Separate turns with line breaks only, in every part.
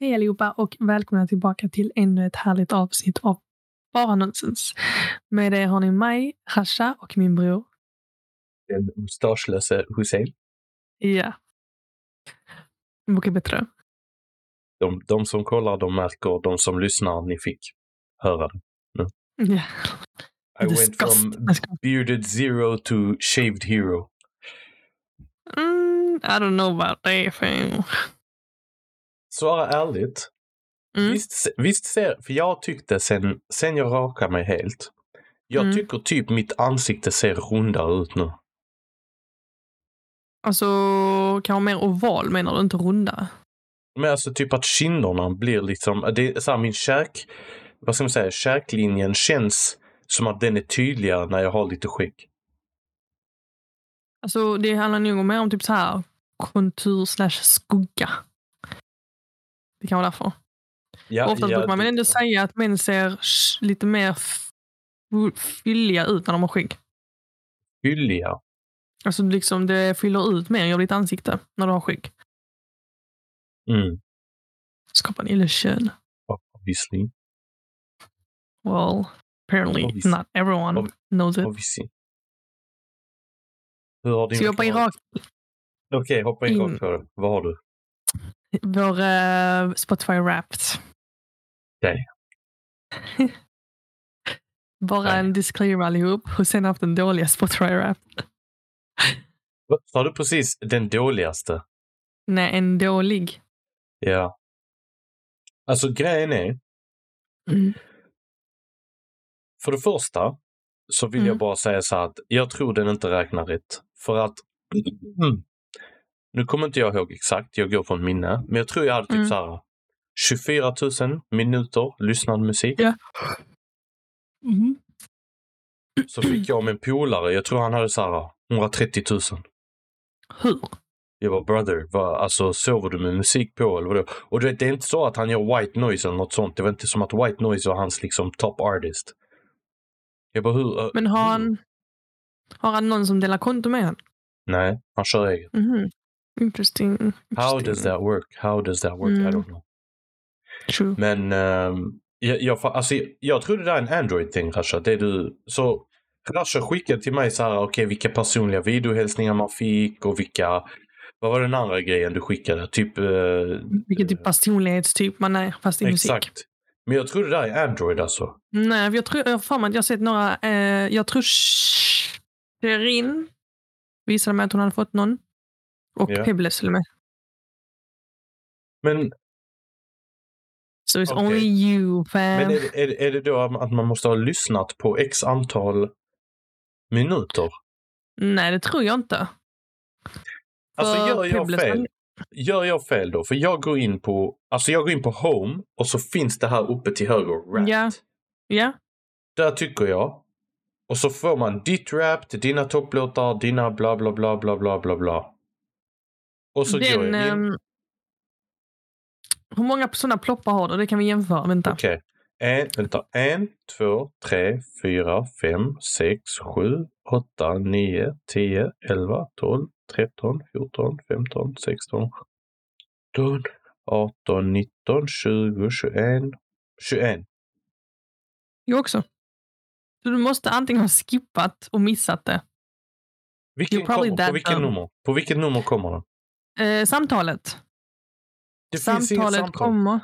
Hej allihopa och välkomna tillbaka till ännu ett härligt avsnitt av Bara Nonsens. Med er har ni mig, Rasha och min bror.
Den mustaschlöse Hussein.
Ja. Mycket bättre.
De, de som kollar, de märker. De som lyssnar, ni fick höra det.
Ja.
I went
Disgust.
from
Jag ska-
bearded zero to shaved hero.
Mm, I don't know about that thing.
Svara ärligt.
Mm.
Visst, visst ser, för jag tyckte sen, sen jag rakade mig helt. Jag
Mm.
tycker typ mitt ansikte ser rundare ut nu.
Alltså, kanske mer oval menar du, inte runda?
Men alltså typ att kinderna blir liksom, det är så här, min käk, vad ska man säga, käklinjen känns som att den är tydligare när jag har lite skägg.
Alltså, det handlar nog mer om typ så här kontur slash skugga. Det kan vara därför.
Ja,
Ofta brukar man väl ändå säga att män ser lite mer fylliga ut när de har skägg.
Fylliga.
Alltså liksom det fyller ut mer av ditt ansikte när du har skägg.
Mm,
Skapar en illusion.
obviously.
Well, apparently
Obviously.
not everyone
Ob-
knows it.
obviously. Hur har din
Så jag hoppar in rakt
Okej, hoppa in
in.
rakt på det. Vad har du?
Vår uh, Spotify Wrapped.
Okej.
Bara
Nej.
en disclaimer allihop. Hussein har haft en dåliga Spotify Wrapped.
Sa du precis den dåligaste?
Nej, en dålig.
Ja. Alltså grejen är,
Mm.
för det första så vill
Mm.
jag bara säga så här att jag tror den inte räknar rätt. För att, mm, nu kommer inte jag ihåg exakt, jag går från minne, men jag tror jag hade typ
Mm.
så här 24 000 minuter lyssnad musik.
Ja. Mhm.
Så fick jag en polare, jag tror han hade så här 130 000.
Hur?
Jag bara brother, vad, alltså sover du med musik på eller vadå? Och du vet, det är inte så att han gör white noise eller något sånt. Det var inte som att white noise var hans liksom top artist. Jag bara hur? eh,
Men har han, har han någon som delar konto med honom?
Nej, han kör eget.
Mhm. Interesting.
How
Interesting.
does that work? How does that work? I
Mm.
don't know.
True.
Men ehm, jag, jag, alltså, jag tror det där är en Android-ting Rasha. Det du, så Rasha skickade till mig så här, okej vilka personliga videohälsningar man fick och vilka, vad var den andra grejen du skickade? Typ... Uh,
Vilken typ personlighetstyp man är, fast i musik.
Exakt. Men jag tror det där är Android alltså.
Nej, jag tror jag har att jag sett några, eh, jag tror Sherin visade mig att hon hade fått någon. Och till och med.
Men,
So it's
Okej.
only you, fam.
men är, det- är, är det då att man måste ha lyssnat på x antal minuter?
Nej, det tror jag inte.
Alltså gör jag fel? Gör jag fel då? För jag går in på, alltså jag går in på home och så finns det här uppe till höger, wrapped.
Ja. Ja,
Där tycker jag. Och så får man ditt wrapped, dina topplåtar, dina bla bla bla bla bla bla bla. Och så
den... ehm, hur många sådana ploppar har du? Det kan vi jämföra. Vänta.
Okej. En, vänta. En, två, tre, fyra, fem, sex, sju, åtta, nio, tio, elva, tolv, tretton, fjorton, femton, sexton, sjutton, arton, nitton, tjugo, tjugoen, tjugoen.
Jag också. Så du måste antingen ha skippat och missat det.
Vilken kommer, på
dumb.
nummer? På vilket nummer kommer den?
Eh, samtalet.
Det finns inget
samtalet
samtal.
kommer.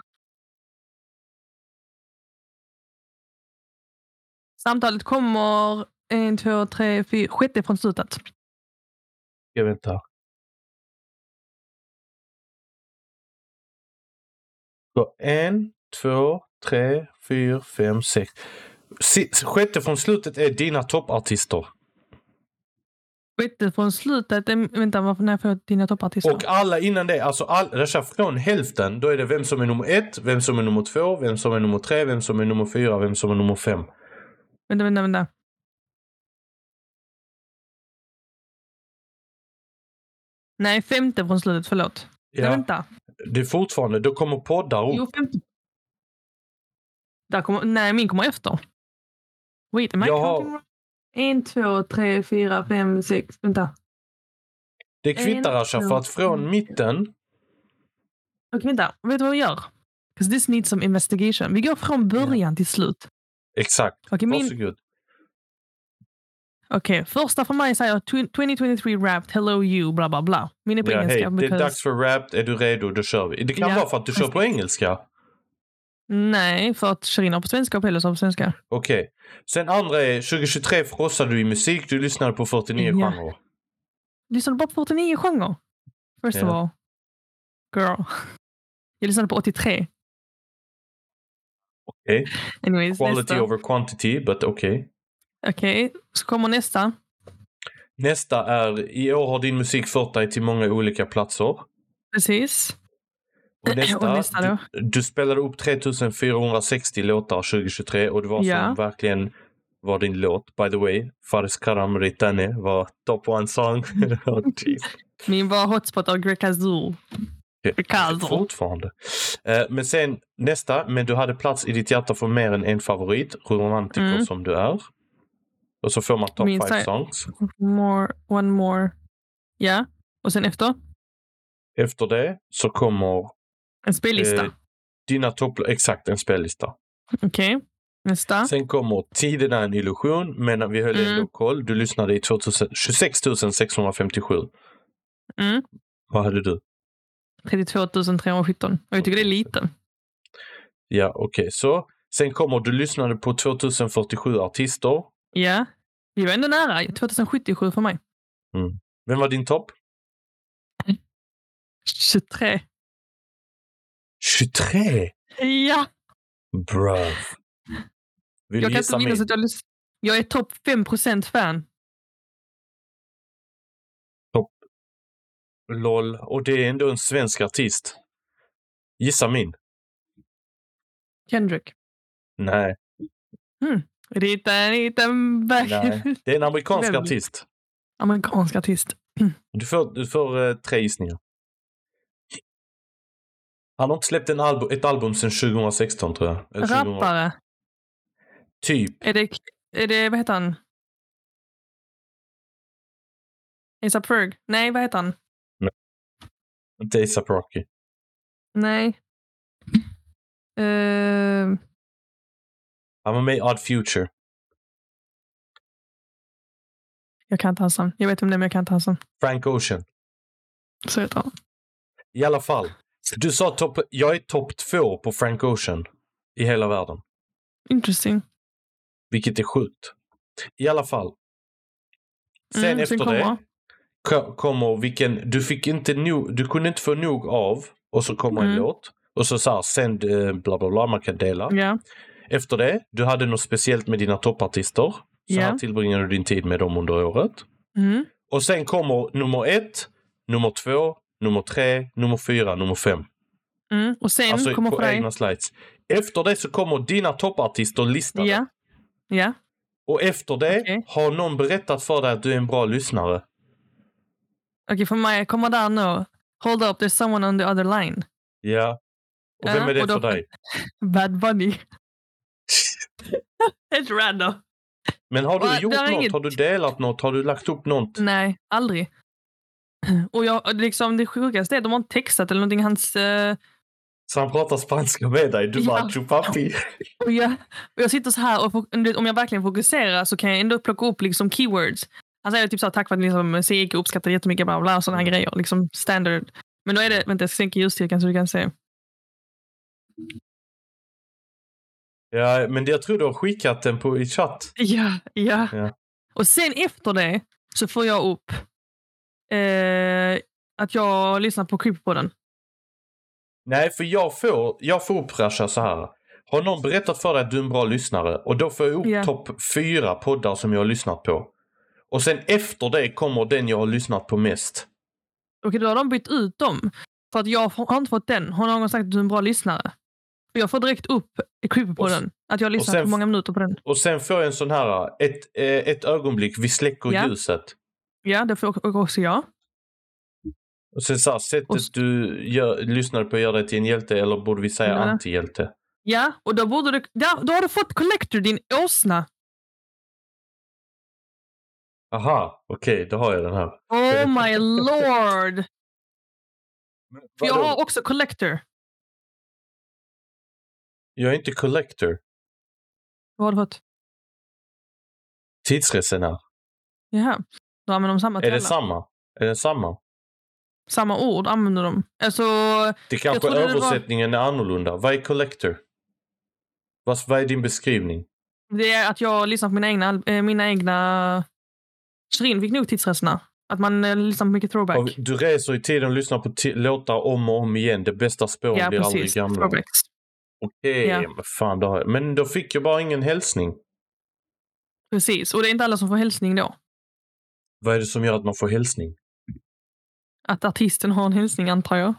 Samtalet kommer en, två, tre, fyra, sjätte från slutet.
Jag väntar. Så en, två, tre, fyra, fem, sex. Sjätte från slutet är dina toppartister.
Sjätte från slutet, är, vänta, varför, när får jag dina toppartister?
Och alla innan det, alltså all, är från hälften, då är det vem som är nummer ett, vem som är nummer två, vem som är nummer tre, vem som är nummer fyra, vem som är nummer fem.
Vänta, vänta, vänta. Nej, femte från slutet, förlåt. Nej,
Ja,
vänta.
det är fortfarande, då kommer poddar upp.
Jo, femte. Där kommer, nej, min kommer efter. Wait, am I
Jag har-?
En, två, tre, fyra, fem, sex. Vänta.
Det kvittar Asha,
två,
för att från mitten,
Okej, vänta. Vet du vad vi gör? Because this needs some investigation. Vi går från början till slut.
Exakt.
Okej, min,
Varsågod.
okej, första för mig säger tw- 2023 Wrapped, Hello You, bla bla bla. Min är på
Ja,
engelska.
Det är
because-
dags för rap. Är du redo? Då kör vi. Det kan
Ja.
vara för att du kör på engelska.
Nej, för att Shirin har på svenska och Pelle har på svenska.
Okej. Sen andra är 2023 frossade du i musik. Du lyssnade på 49
Ja.
genrer.
Lyssnade bara på 49 genrer. First of
Ja.
all. Girl. Jag lyssnade på 83.
Okej.
Anyways,
Quality
nästa.
over quantity, but okej.
Okej, så kommer nästa.
Nästa är, i år har din musik fört dig till många olika platser.
Precis.
Och nästa,
Och nästa då?
du, du spelade upp 3460 låtar 2023 och det var
Ja.
som verkligen var din låt. By the way, Faris Karam Ritane var top one song. oh, jeez.
Min var hotspot av Greg Azul. Ricardo.
Fortfarande. Eh, men sen nästa, men du hade plats i ditt hjärta för mer än en favorit, romantiker
Mm.
som du är. Och så får man top
Min
five songs.
More, one more. Ja, och sen efter?
Efter det så kommer
En spellista.
eh, dina topp... Exakt, en spellista.
Okej, nästa.
Sen kommer Tiden är en illusion, men vi höll
Mm.
ändå koll. Du lyssnade i 2000, 26 657.
Mm.
Vad hade du?
32 317. Och jag tycker det är lite.
Ja, okej. Så sen kommer du lyssnade på 2047 artister.
Ja, vi var ändå nära. 2077 för mig.
Vem var din topp?
23.
23!
Ja!
Bruv. Vill
Jag kan inte minnas
min?
att jag lys- Jag är topp 5% fan.
LOL. Och det är ändå en svensk artist. Gissa min.
Kendrick.
Nej,
Rita, rita, back.
nej. Det är en amerikansk artist.
Amerikansk artist.
Du får, du får eh, tre gissningar. Han har inte släppt en album, ett album sedan 2016 tror jag. Eller 2000
Rappare.
Typ.
Är det, är det, vad heter han? ASAP Ferg? Nej, vad heter han?
Inte ASAP Rocky.
Nej. Eh,
Han var med i Odd Future.
jag kan inte hans namn. Jag vet om det, men jag kan inte hans namn.
Frank Ocean.
Så heter han.
I alla fall. Du sa topp... Jag är topp två på Frank Ocean. I hela världen.
Interesting.
Vilket är sjukt. I alla fall. Sen
Mm,
efter
sen kommer-
det ko- kommer vilken... Du fick inte nog... Du kunde inte få nog av. Och så kommer en
Mm.
låt. Och så sa sänd eh, bla bla bla, man kan dela.
Ja.
Efter det, du hade något speciellt med dina toppartister. Så
Ja.
här tillbringar du din tid med dem under året.
Mm.
Och sen kommer nummer ett, nummer två, nummer tre, nummer fyra, nummer fem.
Mm. Och sen
Alltså
kommer
på
för dig.
egna slides. Efter det så kommer dina toppartister listade.
Ja. Ja.
Och efter det
Okej.
har någon berättat för dig att du är en bra lyssnare.
Okej, för mig kommer där nu. Hold up, there's someone on the other line.
Ja. Och vem
Ja,
är det
och då-
för dig?
Bad Bunny. Helt random.
Men har du
Va,
gjort något?
inget-
Har du delat något? Har du lagt upp något?
Nej, aldrig. Och jag, liksom, det sjukaste är att de har inte textat eller någonting. Hans, eh,
Så han pratar spanska med dig? Du
Ja.
bara chupapi.
och jag, och jag sitter så här och om jag verkligen fokuserar så kan jag ändå plocka upp liksom keywords. Han säger typ så här, tack för att ni liksom, Seike uppskattar jättemycket, bla bla, sådana här grejer. Liksom standard. Men då är det, vänta jag sänker ljusstyrkan så du kan se.
Ja, men jag tror du har skickat den på, i chatt.
Ja, ja.
Ja.
Och sen efter det så får jag upp eh, att jag lyssnar på Creepypodden.
Nej, för jag får, jag får upp Rasha så här. Har någon berättat för dig att du är en bra lyssnare och då får jag upp
Ja.
topp fyra poddar som jag har lyssnat på. Och sen efter det kommer den jag har lyssnat på mest.
Okej, då har de bytt ut dem. För att jag har inte fått den. Har någon sagt att du är en bra lyssnare? Jag får direkt upp Creepypodden. Att jag har lyssnat
sen
på många minuter på den.
Och sen får jag en sån här, ett, eh, ett ögonblick, vi släcker
Ja.
ljuset.
Ja, det får också jag.
Och sen så här, sättet
Och-
du gör, lyssnar på gör dig till en hjälte eller borde vi säga
Ja.
antihjälte?
Ja, och då borde du... Där, då har du fått Collector, din åsna.
Aha, okej, då har jag den här.
Oh my lord! För jag har också Collector.
Jag är inte collector.
Vad har du fått?
Tidsresenär.
Jaha. Använder de samma
Är det samma? Är det samma?
Samma ord använder de. Alltså,
Det kanske
trodde det var-
översättningen är annorlunda. Vad är collector? Vad, vad är din beskrivning?
det är att jag lyssnar på mina egna... eh, Mina egna... Shirin fick nog tidsresorna. Att man eh, lyssnar på mycket throwback.
Och Du reser i tiden och lyssnar på låtar om och om igen. Det bästa spåren
ja,
blir aldrig
precis.
gamla.
Throwbacks.
Okej,
Ja.
men fan. Då har jag... Men då fick jag bara ingen hälsning.
Precis. Och det är inte alla som får hälsning då.
Vad är det som gör att man får hälsning?
Att artisten har en hälsning antar jag.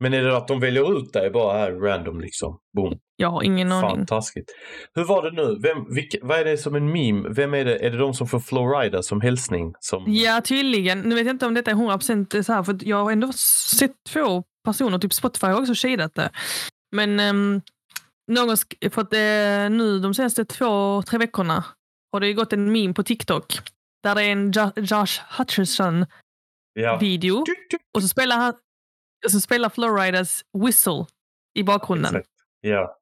Men är det att de väljer ut dig bara här random liksom? Boom.
Jag har ingen aning.
Fan taskigt. Hur var det nu? Vem, vilka, vad är det som en meme? Vem är det? Är det de som får Florida som hälsning? Som...
Ja, tydligen. Nu vet jag inte om detta är 100% så här, för jag har ändå sett två personer, typ Spotify har också shadat det. Men um, någon, för att eh, nu de senaste två, tre veckorna har det ju gått en meme på TikTok där det är en jo- Josh Hutcherson
Ja.
och så spelar han så spelar Flowriders Whistle i bakgrunden.
Exakt. Ja.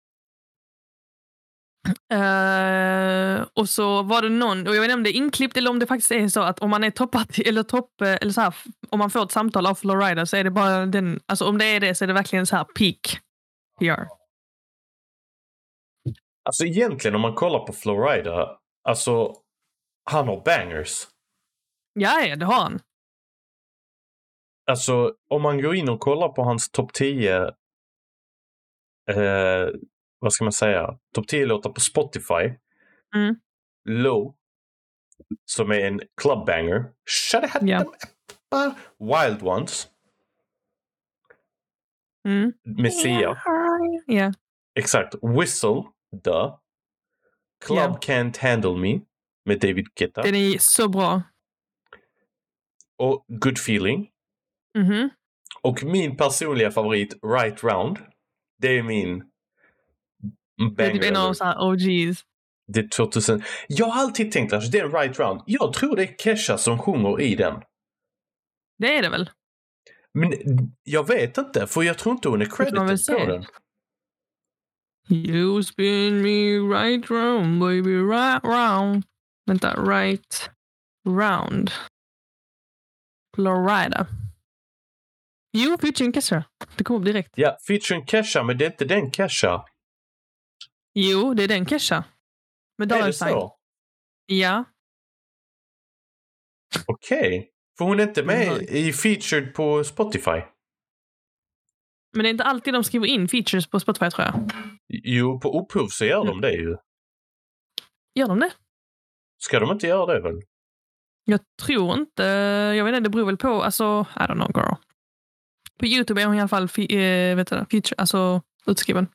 Eh, och så var det någon, och jag vet inte om det är inklippt eller om det faktiskt är så att om man är toppat eller topp, eller så här, om man får ett samtal av Florida så är det bara den, alltså om det är det så är det verkligen så här peak PR.
Alltså egentligen om man kollar på Florida, alltså han har bangers.
Ja, ja, det har han.
Alltså om man går in och kollar på hans topp 10, eh, vad ska man säga, topp 10 låtar på Spotify.
Mm.
Low, som är en clubbanger. Shut it
Ja.
Wild Ones
Mm.
med Sia.
Ja.
Exakt. Whistle, the. Club
Ja.
Can't Handle Me med David Guetta.
Den är så bra.
Och Good Feeling.
Mhm.
Och min personliga favorit, Right Round. Det är min
Det är typ en av
banger.
så här OGs.
Det är 2000. Jag har alltid tänkt att det är Right Round. Jag tror det är Kesha som sjunger i den.
Det är det väl?
Men jag vet inte, för jag tror inte hon är credited på den.
You spin me right round baby, right round. Vänta, right round. Florida. Jo, featuring Kesha. Det kom upp direkt.
Ja, featuring Kesha, men det är inte den Kesha.
Jo, det är den Kesha. Med
Är
Dollar
det
Sign.
så?
Ja.
Okej. För hon är inte med
Mm.
i featured på Spotify.
Men det är inte alltid de skriver in features på Spotify tror jag.
Jo, på upphov så gör de det ju.
Gör de det?
Ska de inte göra det väl?
Jag tror inte. Jag vet inte, det beror väl på. Alltså, I don't know girl. På Youtube är hon i alla fall eh, vet du, feature, alltså utskriven.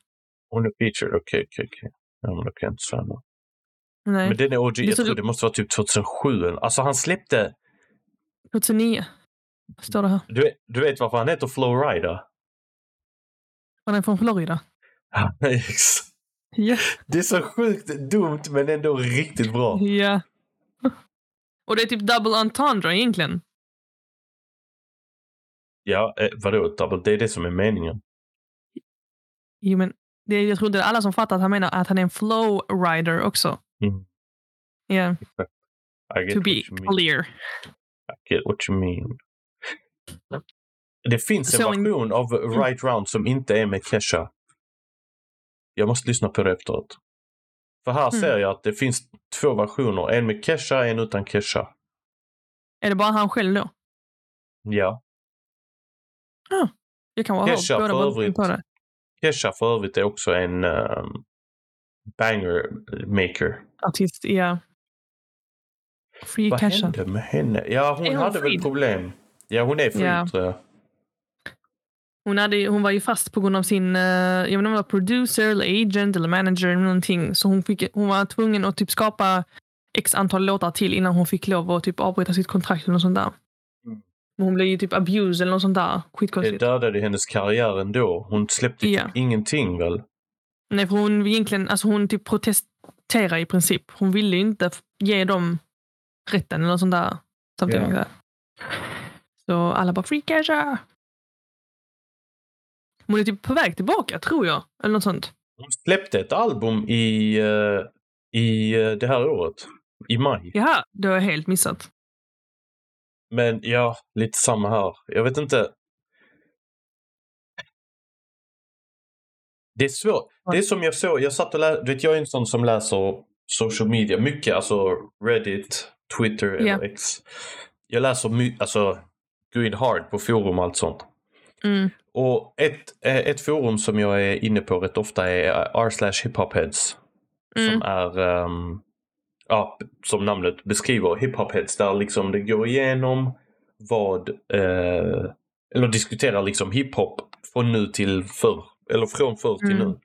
Hon är featured, okej, okej, okej. Ja, men då kan jag inte säga något.
Nej,
Men den är OG, jag tror
du-
det måste vara typ 2007. Alltså han släppte,
2009 står det här.
du, du vet varför han heter Flowrida?
Han är från Florida. Ja.
det är så sjukt dumt men ändå riktigt bra.
ja. Och det är typ double entendre egentligen.
Ja, eh, vadå double? Det är det som är meningen.
Jo, men det, jag tror inte alla som fattar att han menar att han är en flow rider också.
Mm. Get
to be clear.
I get what you mean. Det finns en- version av Right Round som inte är med Kesha. Jag måste lyssna på det efteråt. För här
Mm.
ser jag att det finns två versioner. En med Kesha, en utan Kesha.
Är det bara han själv då?
Ja.
Jag kan vara
Kesha för övrigt.
på det.
Kesha för övrigt är också en um, banger maker.
Artist, ja. Free
Vad
Kesha.
hände med henne? Ja, hon,
hon
hade väl
fri?
problem. Ja, hon är fri
Ja.
tror jag.
Hon, hade, hon var ju fast på grund av sin, eh, jag vet inte om det var producer eller agent eller manager eller någonting. Så hon, fick, hon var tvungen att typ skapa x antal låtar till innan hon fick lov att typ avbryta sitt kontrakt eller något sånt där.
Mm.
Hon blev ju typ abused eller något sånt där.
Det
Skitkonstigt.
dödade hennes karriär ändå. Hon släppte
Ja.
typ ingenting väl?
Nej, för hon egentligen, alltså hon typ protesterade i princip. Hon ville ju inte ge dem rätten eller något sånt där. Samtidigt det. Så alla bara free Kesha. Hon är typ på väg tillbaka tror jag. Eller något sånt.
Hon släppte ett album i, eh, i eh, det här året. I maj.
Jaha, det har jag helt missat.
Men ja, lite samma här. Jag vet inte. Det är svårt. Det är som jag såg, jag satt och läste, vet jag är en sån som läser social media mycket, alltså Reddit, Twitter eller
Ja.
X. Jag läser mycket, alltså in hard på forum och allt sånt.
Mm.
Och ett, eh, ett forum som jag är inne på rätt ofta är r slash hiphopheads.
Mm.
Som är, ehm, ja, som namnet beskriver, hiphopheads. Där liksom det går igenom vad, eh, eller diskuterar liksom hiphop från nu till förr. Eller från förr till
Mm.
nu.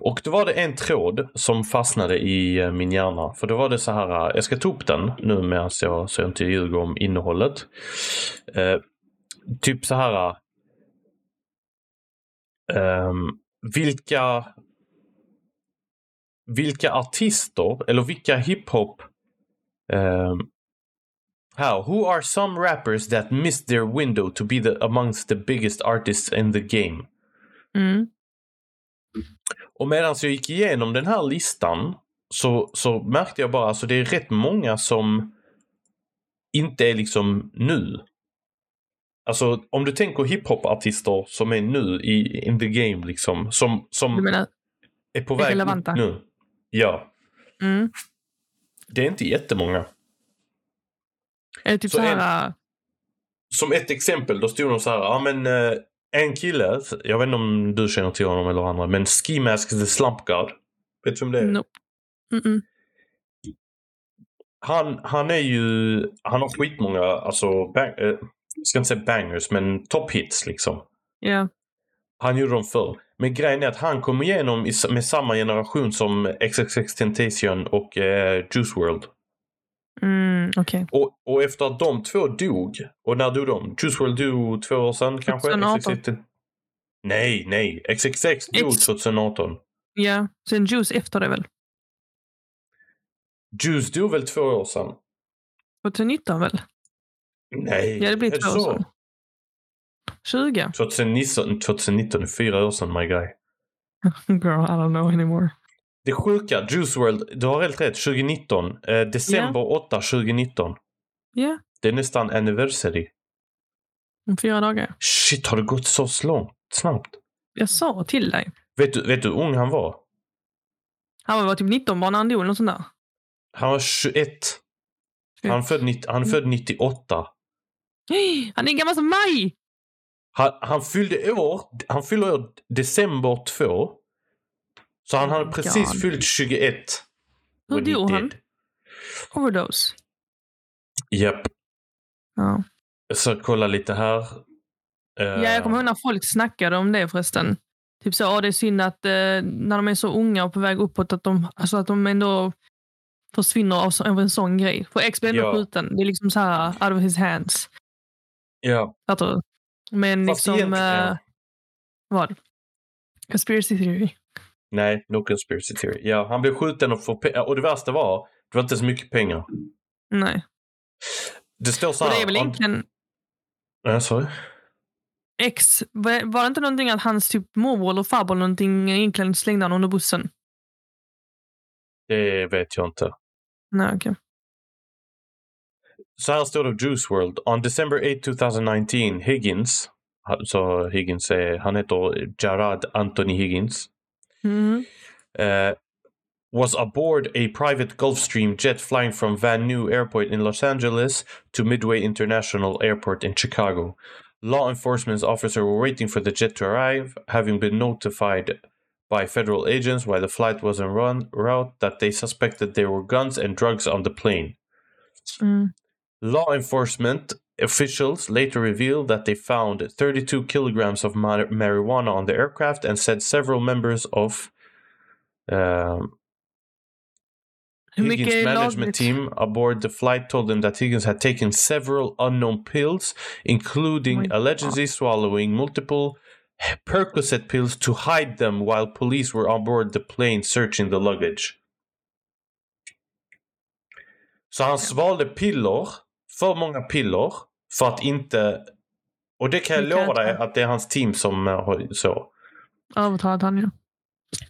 Och då var det en tråd som fastnade i eh, min hjärna. För då var det så här, eh, jag ska ta upp den nu medan jag, så jag inte ljuger om innehållet. Eh, typ så här. Ehm, vilka vilka artister eller vilka hiphop um, How? Who are some rappers that missed their window to be the amongst the biggest artists in the game?
Mm.
Och medan jag gick igenom den här listan så, så märkte jag bara att alltså, det är rätt många som inte är liksom nu. Alltså om du tänker hiphopartister som är nu i in the game liksom. Som, som
menar,
är på
är
väg
relevanta?
nu. Ja,
mm.
det är inte jättemånga.
är det typ
Så
så här... äh,
Som ett exempel, då stod de så här, ja men eh, en kille, jag vet inte om du känner till honom eller andra, men Ski Mask the Slump God. Vet du vem det är?
nope. Mm-mm.
Han, han är ju, han har skitmånga, alltså, bang, eh, ska inte säga bangers, men top hits liksom.
Ja.
Han gjorde dem förr. Men grejen är att han kom igenom med samma generation som XXX Temptation och eh, Juice World.
Mm, Okej.
Och, och efter att de två dog, och när dog de? Juice WRLD dog två år sedan kanske?
2018.
XXX Nej, nej. XXX dog
X.
2018.
Ja. Sen Juice efter det väl?
Juice dog väl två år sedan?
2019 väl?
Nej,
Ja, det blir två år
så?
sedan. 20?
2019, 2019 är fyra år sedan, my guy.
Girl, I don't know anymore.
Det sjuka, Juice WRLD, du har helt rätt, 2019. Eh, december 8, 2019.
Ja,
Det är nästan anniversary.
om fyra dagar.
Shit, har det gått så långt? Snabbt?
Jag sa till dig.
Vet du, vet du hur ung han var?
Han var typ 19 bara när han dog eller sånt där.
Han var 21. Han född, han född 98.
Han är gammal som mig!
Han, han fyllde år, han fyllde år december 2. Så han
Oh
hade
my
precis
God.
fyllt 21.
Hur dog han? Overdose.
Japp.
Ja.
Jag ska kolla lite här.
Ja, jag kommer ihåg när folk snackade om det förresten. Typ så, "Åh, det är synd att eh, när de är så unga och på väg uppåt att de, alltså att de ändå försvinner av, så- av en sån grej. För X blev ändå
Ja.
skjuten. Det är liksom så här out of his hands.
Ja,
Fattar du? Men
Fast
liksom... eh, vad? Conspiracy theory.
nej, no conspiracy theory. Ja, han blev skjuten och får pe- Och det värsta var, det var inte så mycket pengar.
Nej.
Det står så
Och
här.
det är väl egentligen
Ja, sorry.
X. Var det inte någonting att hans typ morbror eller farbror någonting egentligen slängde han under bussen?
Det vet jag inte.
Nej, okej.
Så står det Juice World. On December 8, 2019, Higgins, så Higgins är, han heter Jarad Anthony Higgins,
Mhm.
uh, was aboard a private Gulfstream jet flying from Van Nuys Airport in Los Angeles to Midway International Airport in Chicago. Law enforcement officers were waiting for the jet to arrive, having been notified by federal agents while the flight was en run, route that they suspected there were guns and drugs on the plane.
Mm.
Law enforcement officials later revealed that they found 32 kilograms of mar- marijuana on the aircraft and said several members of um, Higgins' management team aboard the flight told them that Higgins had taken several unknown pills, including
Oh
allegedly swallowing multiple Percocet pills to hide them while police were on board the plane searching the luggage. Så han svalde piller, för många piller, för att inte... Och det kan jag lova dig att det är hans team som eh, har så.
Övertalat han ju.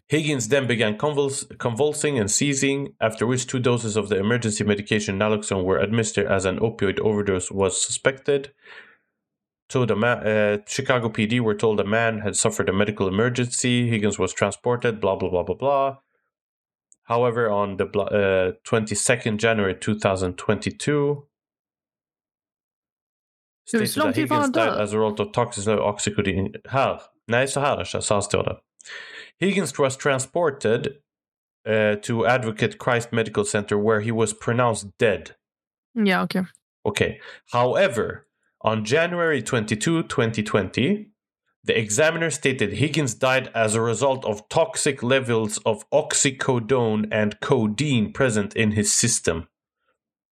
Higgins then began convuls- convulsing and seizing, after which two doses of the emergency medication naloxone were administered as an opioid overdose was suspected. A ma- uh, Chicago PD were told a man had suffered a medical emergency. Higgins was transported, blah, blah, blah, blah, blah. However, on the uh, 22nd January 2022,
Hur lång
that
tid var
Higgins
han
died
död?
as a result of toxic oxycodone. Här. Nej, så här, så här står det. Higgins was transported uh, to Advocate Christ Medical Center where he was pronounced dead.
Ja, okej.
Okay. However, on January 22, 2020, the examiner stated Higgins died as a result of toxic levels of oxycodone and codeine present in his system.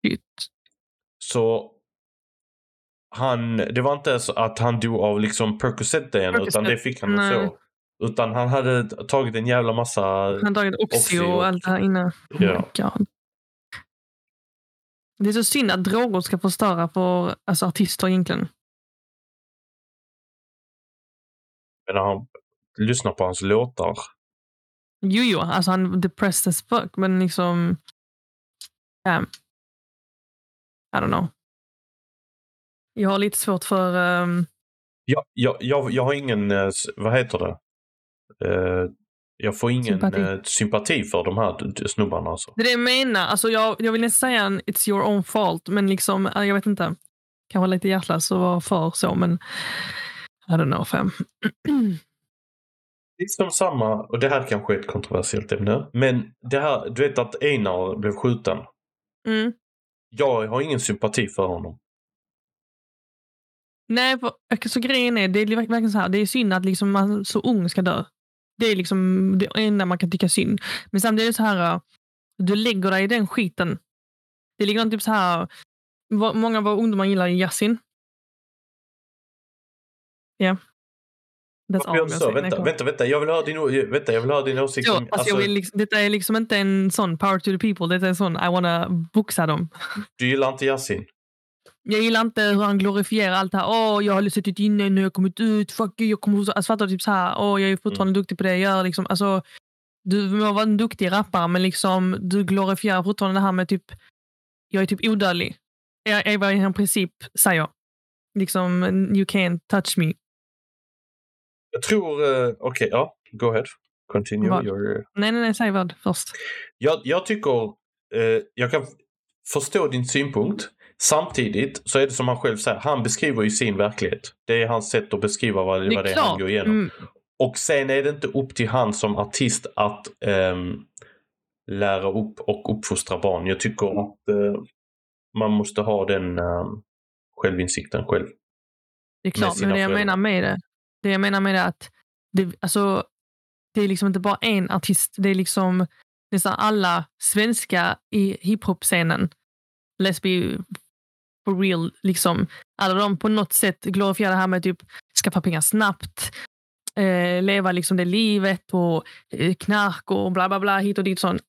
Shit.
Så han, det var inte så att han dog av liksom Percocet-en, utan
Percocet,
det fick han
nej.
så. Utan han hade tagit en jävla massa...
Han har tagit Oxy
Oxy och-
och allt det här. Oh
Ja.
my God. Det är så synd att droger ska förstöra för alltså, artister egentligen.
Men när han lyssnar på hans låtar.
Jo, jo, alltså han depressed as fuck, men liksom... Um, I don't know. Jag har lite svårt för... ehm,
Jag, jag, jag, jag har ingen, eh, vad heter det? Eh, jag får ingen
Sympati.
sympati, sympati för de här snubbarna alltså.
det är det jag menar. Alltså, jag, jag vill inte säga en it's your own fault, men liksom, eh, jag vet inte. Kan vara lite hjärtlös och vara för så, men I don't know. Fem.
Liksom samma, och det här kanske är ett kontroversiellt ämne, men det här, du vet att Einar blev skjuten.
mm.
Jag har ingen sympati för honom.
Nej, för, så grejen är, det är verk- verkligen så här, det är synd att liksom man så ung ska dö. Det är liksom det enda man kan tycka synd. Men samtidigt är så här, äh, du lägger dig i den skiten. Det ligger typ så här, många av våra ungdomar gillar Yasin. Ja. Yeah. That's all
så? Vänta, vänta, vänta. Jag vill höra din, vänta, jag vill höra din åsikt.
Så,
om-
alltså, jag vill liksom, detta är liksom inte en sån power to the people. Detta är en sån, I wanna boxa dem.
Du gillar inte Yasin?
Jag gillar inte hur han glorifierar allt det här. Åh, jag har suttit inne, nu har jag kommit ut. Fuck you, jag kommer... Alltså, fattar du? Typ så här, åh, jag är fortfarande duktig på det jag gör. Liksom. Alltså, du må vara en duktig rappare, men liksom, du glorifierar fortfarande det här med typ... Jag är typ odödlig. Jag är vad han i princip säger. Liksom, you can't touch me.
Jag tror, eh, okej, ja. Go ahead. Continue
Vad?
your...
Nej, nej, nej, säg vad först.
Jag, jag tycker, eh, jag kan förstå din synpunkt. Samtidigt så är det som han själv säger, han beskriver ju sin verklighet. Det är hans sätt att beskriva vad,
Det
vad det är han går igenom.
Mm,
Och sen är det inte upp till han som artist att ehm, lära upp och uppfostra barn. Jag tycker att eh, man måste ha den ehm, självinsikten själv.
Det är klart, men det jag
föräldrar.
menar med det, det jag menar med det att det, alltså, det är liksom inte bara en artist. Det är liksom nästan alla svenska i hiphop-scenen. Let's be for real. Liksom. Alla de på något sätt glorifierar det här med typ skaffa pengar snabbt, eh, leva liksom det livet och eh, knark och bla bla bla hit och dit. Sånt.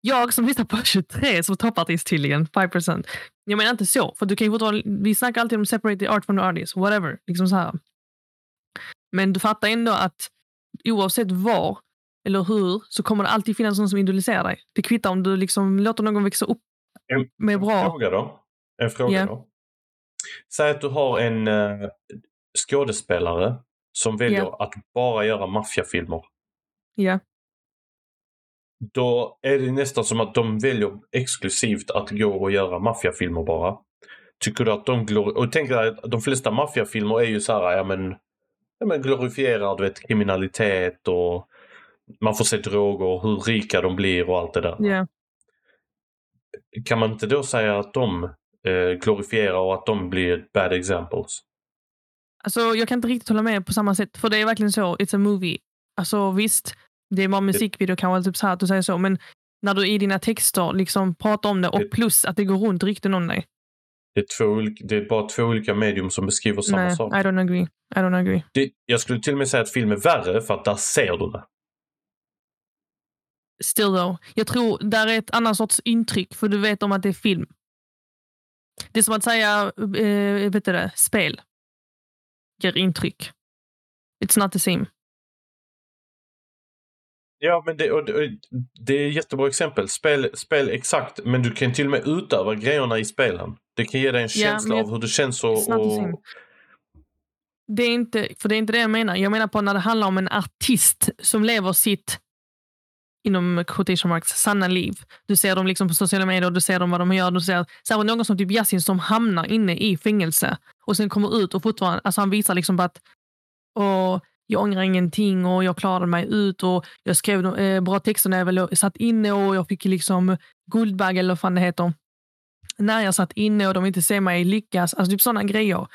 Jag som lyssnar på 23 som toppartist tydligen, 5%. Jag menar inte så, för du kan ju fortfarande, vi snackar alltid om separate the art from the artist, whatever. Liksom så här. Men du fattar ändå att oavsett var eller hur så kommer det alltid finnas någon som idoliserar dig. Det kvittar om du liksom låter någon växa upp med
En
bra...
fråga då. En fråga
Ja.
då. Säg att du har en eh, skådespelare som väljer att bara göra maffiafilmer.
Ja.
Då är det nästan som att de väljer exklusivt att gå och göra maffiafilmer bara. Tycker du att de glor- och tänk dig att de flesta maffiafilmer är ju så här, ja men, ja men glorifierar du vet kriminalitet och man får se droger och hur rika de blir och allt det där.
ja.
Kan man inte då säga att de eh, glorifierar och att de blir bad examples?
Alltså, jag kan inte riktigt hålla med på samma sätt, för det är verkligen så. It's a movie. Alltså visst, det är bara musikvideo kanske typ så här att du säger så, men när du i dina texter liksom pratar om det och plus att det går runt rykten om dig.
Det är, två, det är bara två olika medium som beskriver samma
Nej,
sak.
I don't agree. I don't agree.
Det, jag skulle till och med säga att film är värre för att där ser du det.
Still though. Jag tror där är ett annat sorts intryck, för du vet om att det är film. Det är som att säga eh, vet du det, spel. Ger intryck. It's not the same.
Ja, men det, och, och, det är ett jättebra exempel. Spel, spel exakt, men du kan till och med utöva grejerna i spelen. Det kan ge dig en känsla av hur det känns och... och.
Det är inte, för det är inte det jag menar. Jag menar på när det handlar om en artist som lever sitt inom quotation marks, sanna liv. Du ser dem liksom på sociala medier, du ser dem vad de gör. Du ser särskilt någon som typ Yasin som hamnar inne i fängelse och sen kommer ut och fortfarande, alltså han visar liksom att och jag ångrar ingenting och jag klarade mig ut och jag skrev eh, bra texter när jag väl satt inne och jag fick liksom Guldbagge eller vad fan det heter. När jag satt inne och de inte ser mig lyckas. Alltså typ sådana grejer.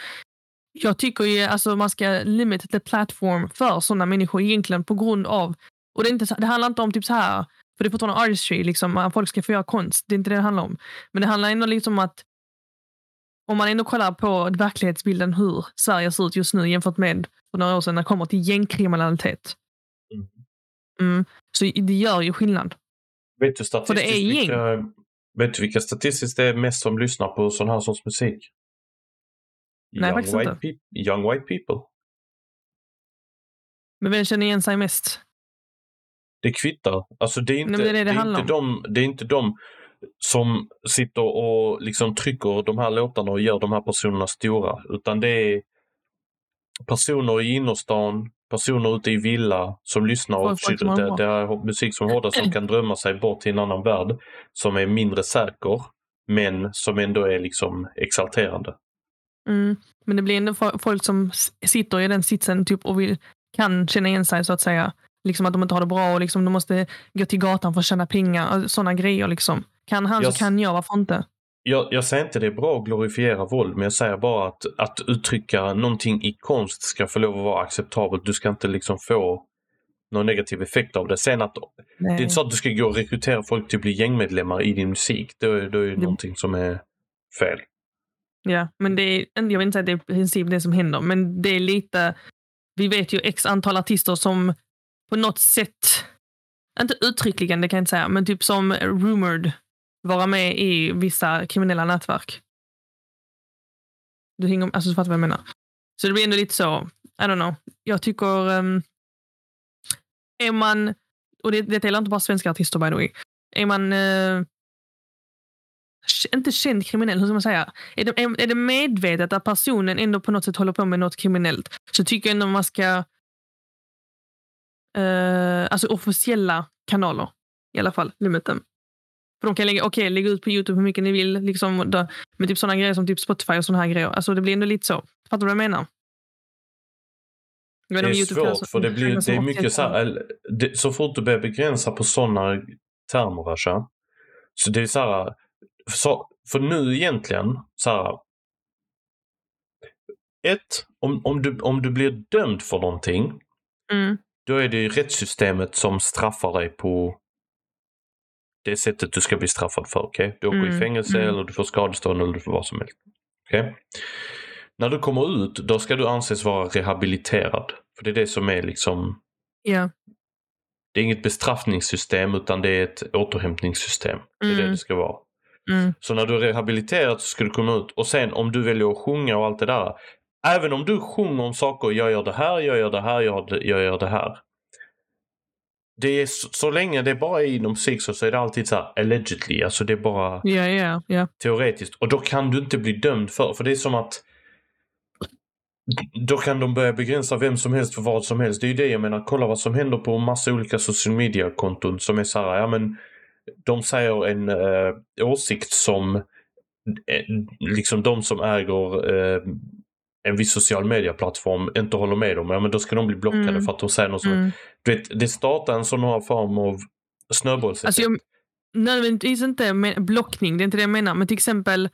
Jag tycker ju alltså man ska limit the platform för sådana människor egentligen på grund av och det, är inte, det handlar inte om typ så här, för det är fortfarande artistry, liksom, att folk ska få göra konst. Det är inte det det handlar om. Men det handlar ändå liksom om att om man ändå kollar på verklighetsbilden hur Sverige ser ut just nu jämfört med för några år sedan när det kommer till gängkriminalitet.
Mm.
Mm. Så det gör ju skillnad.
Vet du
För det är
statistiskt
gäng.
vilka, vet du vilka statistiskt det är mest som lyssnar på sån här sorts musik?
Nej,
young, white
inte.
young white people.
Men vem känner igen sig mest?
Det kvittar. Alltså det är inte,
men det är det det
är
handlar
inte, de, det är inte de som sitter och liksom trycker de här låtarna och gör de här personerna stora. Utan det är personer i innerstan, personer ute i villa som lyssnar och det, det är musik som hårdast som kan drömma sig bort till en annan värld som är mindre säker men som ändå är liksom exalterande.
Mm. Men det blir ändå fo- folk som sitter i den sitsen typ, och vill, kan känna igen sig så att säga. Liksom att de inte har det bra och liksom de måste gå till gatan för att tjäna pengar. Sådana grejer. Liksom. Kan han
Jag
så kan jag, varför inte?
Jag, jag säger inte det är bra att glorifiera våld, men jag säger bara att, att uttrycka någonting i konst ska få lov att vara acceptabelt. Du ska inte liksom få någon negativ effekt av det. Sen att det är inte så att du ska gå och rekrytera folk till att bli gängmedlemmar i din musik. Då, är- då är det
Det-
någonting som är fel.
Ja, men det är, jag vill inte säga att det är i princip det som händer, men det är lite... Vi vet ju x antal artister som på något sätt, inte uttryckligen det kan jag inte säga, men typ som rumored vara med i vissa kriminella nätverk. Du hänger, alltså, du fattar vad jag menar. Så det blir ändå lite så, I don't know. Jag tycker, um, är man, och det, det gäller inte bara svenska artister by the way, är man uh, inte känd kriminell, hur ska man säga? Är det, är, är det medvetet att personen ändå på något sätt håller på med något kriminellt så tycker jag ändå man ska eh, alltså officiella kanaler i alla fall, limiten. För de kan lägga, okay, lägga ut på Youtube hur mycket ni vill, liksom, då, med typ sådana grejer som typ Spotify och sådana här grejer. Alltså det blir ändå lite så. Fattar du vad jag menar? Jag
Det är svårt för det, blir, det är mycket så här, det, så fort du börjar begränsa på sådana termer, Rasha, så det är så här, så, för nu egentligen, så här, ett, om, om, du, om du blir dömd för någonting,
Mm,
då är det ju rättssystemet som straffar dig på det sättet du ska bli straffad för. okej? Du åker i
Mm,
fängelse
mm.
eller du får skadestånd eller du får vad som helst. okej? När du kommer ut, då ska du anses vara rehabiliterad. För det är det som är liksom
ja.
Det är inget bestraffningssystem utan det är ett återhämtningssystem. Det är det
Mm.
det ska vara.
Mm,
Så när du är rehabiliterad så ska du komma ut och sen om du väljer att sjunga och allt det där. Även om du sjunger om saker, jag gör det här, jag gör det här, jag, gör det- jag gör det här. Det är så, så länge det bara är inom musik så, är det alltid så här allegedly, alltså det är bara
ja, ja, ja.
teoretiskt. Och då kan du inte bli dömd för, för det är som att då kan de börja begränsa vem som helst för vad som helst. Det är ju det jag menar. Kolla vad som händer på massa olika social media-konton som är så här, ja men de säger en eh, åsikt som eh, liksom de som äger eh, en viss social media-plattform inte håller med om. Ja men då ska de bli blockade
Mm.
för att de säger något som...
Mm.
Du vet, det startar en sån här form av snöbollseffekt.
Alltså jag, nödvändigtvis inte med blockning, det är inte det jag menar. Men till exempel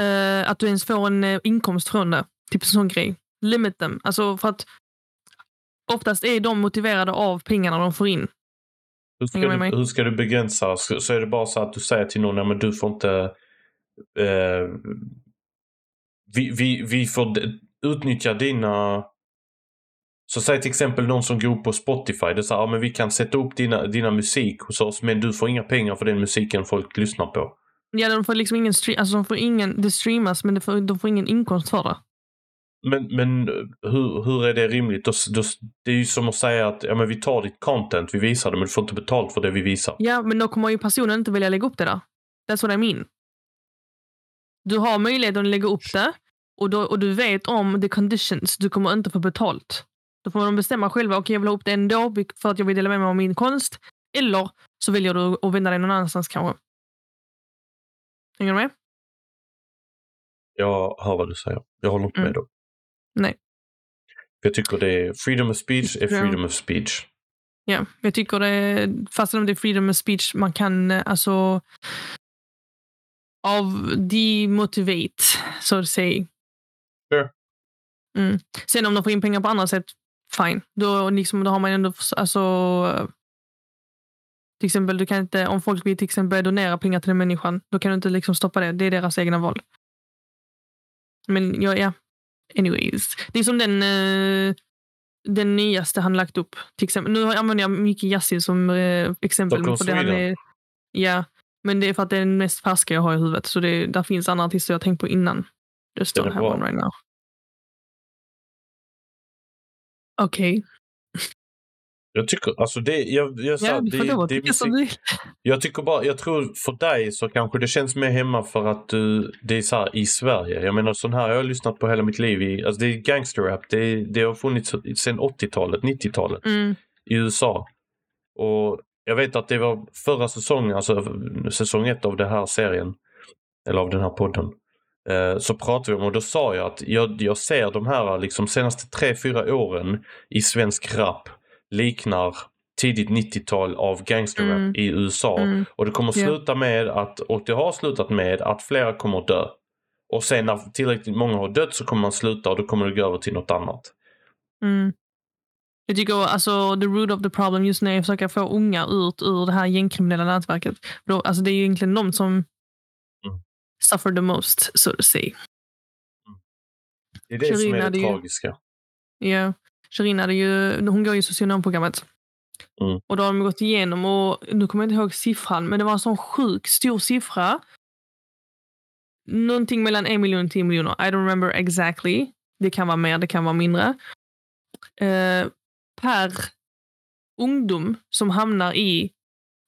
eh, att du ens får en eh, inkomst från det. Typ en sån grej. Limit them. Alltså för att oftast är de motiverade av pengarna de får in.
Hur ska, du, hur ska du begränsa? Så, så är det bara så att du säger till någon, ja, men du får inte... Eh, vi, vi, vi får utnyttja dina... Så säg till exempel någon som går på Spotify. Det är så här, ja, men vi kan sätta upp dina, dina musik hos oss men du får inga pengar för den musiken folk lyssnar på.
Ja, de får liksom ingen stream, alltså de får ingen, det streamas men det får, de får ingen inkomst för det.
Men, men hur, hur är det rimligt? Då, då, det är ju som att säga att ja, men vi tar ditt content, vi visar det, men du får inte betalt för det vi visar.
Ja, men då kommer ju personen inte vilja lägga upp det där. That's what I mean. Du har möjligheten att lägga upp det och, då, och du vet om the conditions. Du kommer inte få betalt. Då får de bestämma själva. Okej, okay, jag vill ha upp det ändå för att jag vill dela med mig av min konst. Eller så väljer du att vända dig någon annanstans kanske. Hänger du med?
Jag hör vad du säger. Jag håller inte med
Mm.
då.
Nej.
Jag tycker det är freedom of speech är freedom of speech.
Ja, jag tycker det, fast om det är freedom of speech, man kan eh, alltså av demotivate, så att säga. Mm. Sen om de får in pengar på andra sätt, fine. Då, liksom, då har man ändå, alltså, till exempel, du kan inte, om folk vill till exempel donera pengar till den människan, då kan du inte liksom stoppa det. Det är deras egna val. Men ja, ja. anyways. Det är som den, eh, den nyaste han lagt upp. Till exempel. Nu använder jag mycket Yasin som eh, exempel.
Stockholm
för det han är, ja, men det är för att det är den mest färska jag har i huvudet. Så det, där finns andra artister jag tänkt på innan. Just
bra.
one right now. Okej.
Jag tycker, alltså det, jag, jag, sa,
Ja,
det, det
du vill.
jag tycker bara, jag tror för dig så kanske det känns mer hemma för att du, det är så här i Sverige. Jag menar sån här, jag har lyssnat på hela mitt liv i, alltså det är gangsterrap, det, det har funnits sedan 80-talet, 90-talet.
Mm,
i USA. Och jag vet att det var förra säsongen, alltså säsong ett av den här serien, eller av den här podden, eh, så pratade vi om och då sa jag att jag, jag ser de här liksom senaste tre, fyra åren i svensk rap liknar tidigt 90-tal av gangsterrap
Mm.
i USA.
mm,
Och det kommer sluta med att, och det har slutat med att flera kommer att dö. Och sen när tillräckligt många har dött så kommer man sluta och då kommer det gå över till något annat.
mm. Jag tycker alltså the root of the problem just nu är att försöka få unga ut ur det här gängkriminella nätverket. Alltså det är ju egentligen de som. Suffer the most, so to say.
Det är det som
Shirin
är det tragiska.
Ja, Shirin hade ju, hon går ju socionomprogrammet.
Mm.
Och då har de gått igenom, och nu kommer jag inte ihåg siffran, men det var en sån sjuk stor siffra. Någonting mellan en miljon och tio miljoner. I don't remember exactly. Det kan vara mer, det kan vara mindre. Eh, per ungdom som hamnar i,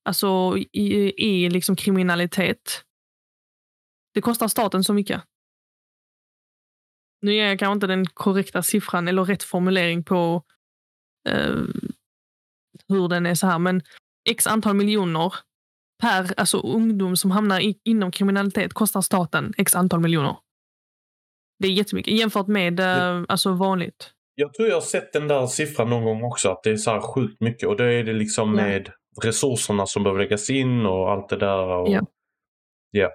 alltså, i, i liksom kriminalitet. Det kostar staten så mycket. Nu ger jag kanske inte den korrekta siffran eller rätt formulering på eh, hur den är så här, men x antal miljoner per alltså ungdom som hamnar i, inom kriminalitet kostar staten x antal miljoner. Det är jättemycket jämfört med eh, alltså vanligt.
Jag tror jag har sett den där siffran någon gång också, att det är så här sjukt mycket. Och då är det liksom
Ja.
med resurserna som behöver läggas in och allt det där. Och,
Ja.
Ja.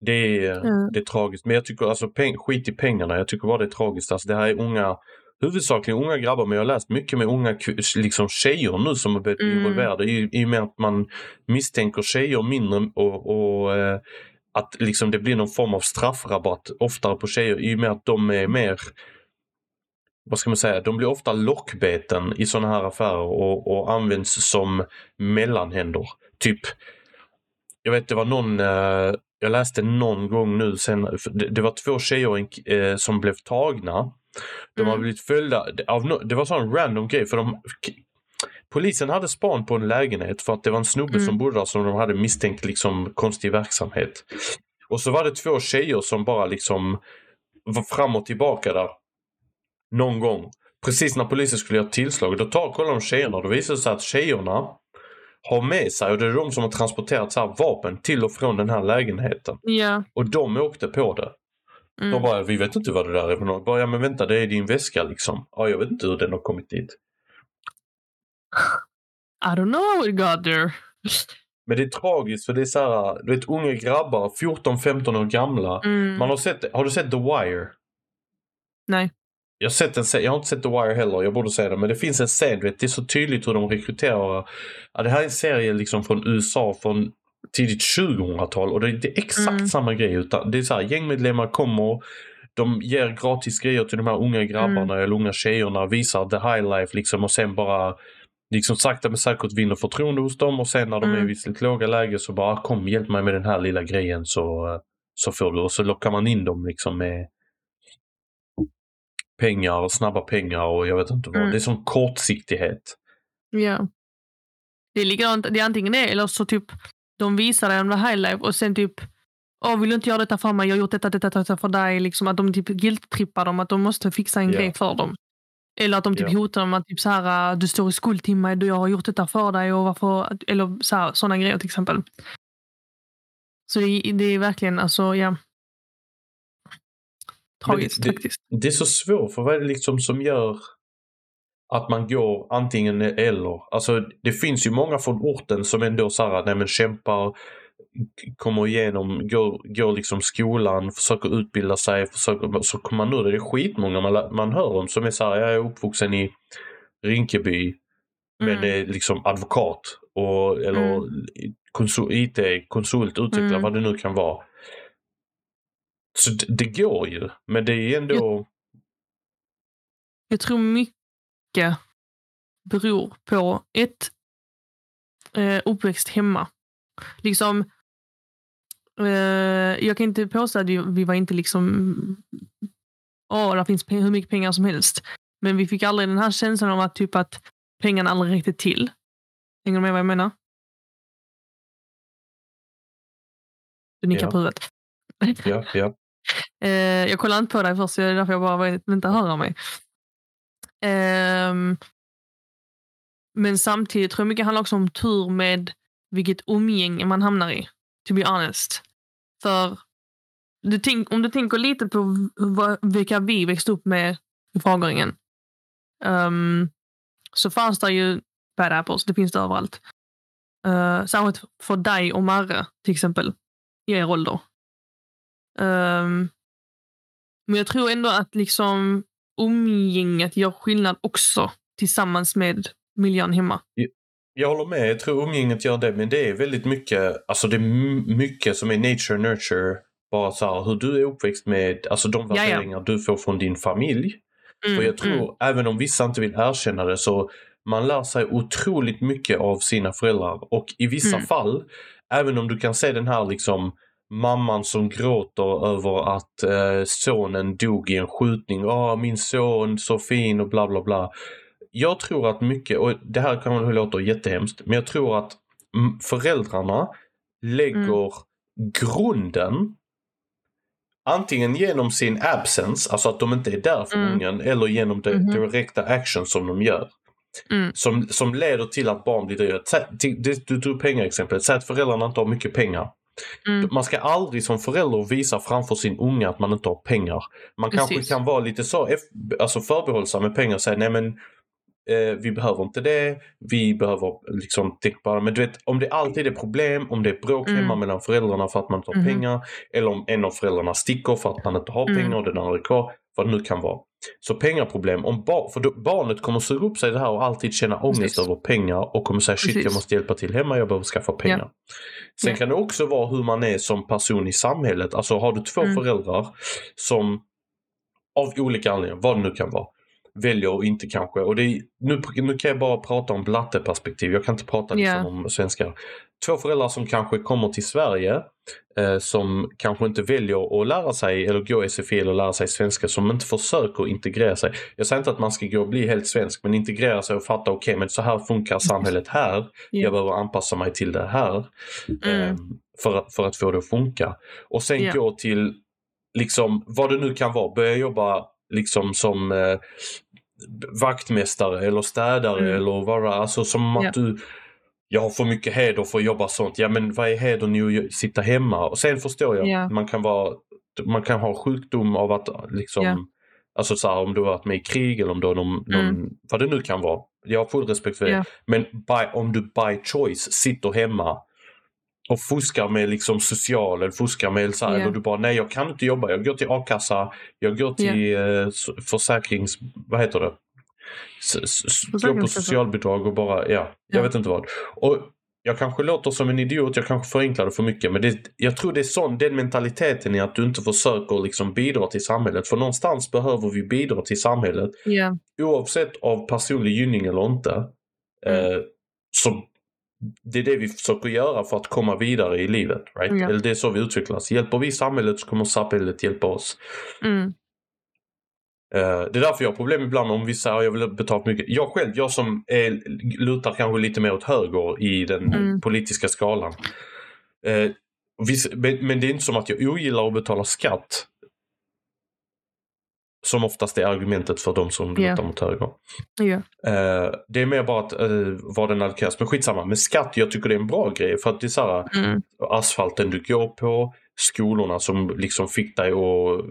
Det är,
Ja.
det är tragiskt. Men jag tycker alltså peng, skit i pengarna. Jag tycker bara det är tragiskt. Alltså, det här är unga, huvudsakligen unga grabbar, men jag har läst mycket med unga liksom tjejer nu som har blivit
Mm.
involverade i, i och med att man misstänker tjejer mindre och, och eh, att liksom det blir någon form av straffrabatt oftare på tjejer i och med att de är mer vad ska man säga, de blir ofta lockbeten i sådana här affärer och, och används som mellanhänder. Typ, jag vet det var någon, eh, jag läste någon gång nu sen, det, var två tjejer eh, som blev tagna. De har
Mm.
blivit följda av, det var en sån random grej för de Polisen hade span på en lägenhet för att det var en snubbe
Mm.
som bodde där som de hade misstänkt liksom konstig verksamhet. Och så var det två tjejer som bara liksom var fram och tillbaka där. Någon gång. Precis när polisen skulle göra tillslag. Då tar, kollar de tjejerna då visar det sig att tjejerna har med sig, och det är de som har transporterat så vapen till och från den här lägenheten.
Ja.
Och de åkte på det. De
Mm.
bara, vi vet inte vad det där är för något. Bara, ja men vänta, det är din väska liksom. Ja, jag vet inte hur den har kommit dit.
I don't know how it got there.
Men det är tragiskt för det är så här, du vet unga grabbar, 14-15 år gamla.
Mm.
Man har sett, har du sett The Wire?
Nej.
Jag har, sett en, jag har inte sett The Wire heller, jag borde säga det. Men det finns en scen, vet, det är så tydligt hur de rekryterar. Ja, det här är en serie liksom från USA från tidigt 2000-tal och det, är exakt
Mm.
samma grej. Utan det är så här, gängmedlemmar kommer, de ger gratis grejer till de här unga grabbarna
Mm.
eller unga tjejerna, visar the high life liksom och sen bara liksom sakta men säkert vinner förtroende hos dem och sen när de är
Mm.
i sitt låga läge så bara kom hjälp mig med den här lilla grejen så, så får du. Och så lockar man in dem liksom med pengar, snabba pengar och jag vet inte vad.
Mm.
Det är sån kortsiktighet.
Ja. Det är likadant, det är antingen det eller så typ de visar en highlife och sen typ Åh, vill du inte göra detta för mig? Jag har gjort detta, detta, detta för dig. Liksom att de typ guilt-trippar dem, att de måste fixa en
Ja.
grej för dem. Eller att de typ
Ja.
hotar dem att typ så här, "Ah, du står i skuld till mig, du jag har gjort detta för dig. Och varför, eller sådana grejer till exempel. Så det, det är verkligen, alltså ja. Tragiskt
det-
faktiskt.
Det är så svårt, för vad är det liksom som gör att man går antingen eller? Alltså det finns ju många från orten som ändå så här, nej men kämpar, kommer igenom, går, går liksom skolan, försöker utbilda sig, försöker, så kommer man nu, det är skitmånga man, man hör om som är så här, jag är uppvuxen i Rinkeby men
Mm.
är liksom advokat och, eller konsul, IT-konsult, utvecklare,
Mm.
vad det nu kan vara. Så det, det går ju, men det är ändå...
Jag tror mycket beror på ett eh, uppväxt hemma. Liksom, eh, jag kan inte påstå att vi, vi var inte liksom, åh, det finns hur mycket pengar som helst. Men vi fick aldrig den här känslan av att typ att pengarna aldrig räckte till. Hänger du med vad jag menar? Du nickar
Ja.
på huvudet.
Ja, ja.
Eh, jag kollade inte på dig först, så det är därför jag bara vill inte höra mig. Eh, men samtidigt tror jag mycket handlar också om tur med vilket umgänge man hamnar i. To be honest. För du tänk, om du tänker lite på vad, vilka vi växte upp med i Fagringen. Um, ehm, så fanns det ju bad apples, det finns det överallt. Uh, särskilt för dig och Marre till exempel, i er ålder. Ehm, men jag tror ändå att liksom umgänget gör skillnad också tillsammans med miljön hemma.
Jag håller med, jag tror umgänget gör det, men det är väldigt mycket, alltså det är mycket som är nature nurture. Bara så här, hur du är uppväxt med, alltså de värderingar du får från din familj.
Mm,
Och jag tror,
mm,
även om vissa inte vill erkänna det, så man lär sig otroligt mycket av sina föräldrar. Och i vissa
Mm.
fall, även om du kan se den här liksom mamman som gråter över att eh, sonen dog i en skjutning. Åh, min son, så fin och bla bla bla. Jag tror att mycket, och det här kan låta jättehemskt, men jag tror att mm, föräldrarna lägger grunden antingen genom sin absence, alltså att de inte är där för
Mm.
ungen, eller genom de
Mhm.
direkta action som de gör.
Mm.
Som, som leder till att barn blir dyra. Du tog pengaexemplet. Säg att föräldrarna inte har mycket pengar.
Mm.
Man ska aldrig som förälder visa framför sin unge att man inte har pengar. Man
Precis.
kanske kan vara lite så alltså förbehållsam med pengar och säga nej men eh, vi behöver inte det, vi behöver liksom det. Men du vet om det alltid är problem, om det är bråk
Mm.
hemma mellan föräldrarna för att man inte har
Mhm.
pengar eller om en av föräldrarna sticker för att man inte har
Mm.
pengar och den andra är kvar, vad det nu kan vara. Så pengaproblem, om bar- för då, barnet kommer suga upp sig det här och alltid känna ångest
Precis.
över pengar och kommer säga shit jag
Precis.
måste hjälpa till hemma, jag behöver skaffa pengar. Sen
Ja.
kan det också vara hur man är som person i samhället. Alltså har du två
Mm.
föräldrar som av olika anledningar, vad det nu kan vara, väljer att inte kanske, och det är, nu, nu kan jag bara prata om blatteperspektiv, jag kan inte prata liksom
Ja.
om svenskar. Två föräldrar som kanske kommer till Sverige eh, som kanske inte väljer att lära sig eller gå SFI eller lära sig svenska som inte försöker integrera sig. Jag säger inte att man ska gå och bli helt svensk men integrera sig och fatta okej men så här funkar samhället här.
Ja.
Jag behöver anpassa mig till det här.
Mm.
eh, för, att- för att få det att funka. Och sen
Ja.
gå till liksom vad det nu kan vara, börja jobba liksom som eh, vaktmästare eller städare
Mm.
eller vad det är. Alltså som
Ja.
att du jag har för mycket heder för att jobba sånt. Ja men vad är hedern i att sitta hemma? Och sen förstår jag,
Ja.
man kan vara man kan ha sjukdom av att liksom
Ja.
Alltså så här, om du har varit med i krig eller om du har någon,
Mm.
någon vad det nu kan vara. Jag har full respekt för det.
Ja.
Men by, om du by choice sitter hemma och fuskar med liksom social eller fuskar med så här,
Ja.
eller du bara nej jag kan inte jobba, jag går till a-kassa, jag går till s- försäkrings... vad heter det? Går på socialbidrag och bara, ja, jag
Ja.
vet inte vad. Och jag kanske låter som en idiot, jag kanske förenklar det för mycket men det, jag tror det är sån, den mentaliteten är att du inte försöker liksom bidra till samhället. För någonstans behöver vi bidra till samhället
Ja.
oavsett av personlig gynning eller inte.
Mm.
Eh, så det är det vi försöker göra för att komma vidare i livet. Right?
Ja.
Eller det är så vi utvecklas. Hjälper vi samhället så kommer samhället hjälpa oss.
Mm.
Eh, det är därför jag har problem ibland om vissa, jag vill betala för mycket. Jag själv, jag som är, lutar kanske lite mer åt höger i den
Mm.
politiska skalan. Eh, men det är inte som att jag ogillar att betala skatt. Som oftast är argumentet för de som lutar mot höger.
Ja.
Eh, det är mer bara att uh, vad den allokeras. Men skitsamma, med skatt, jag tycker det är en bra grej. För att det är så här,
Mm.
asfalten du går på, skolorna som liksom fick dig att, eh,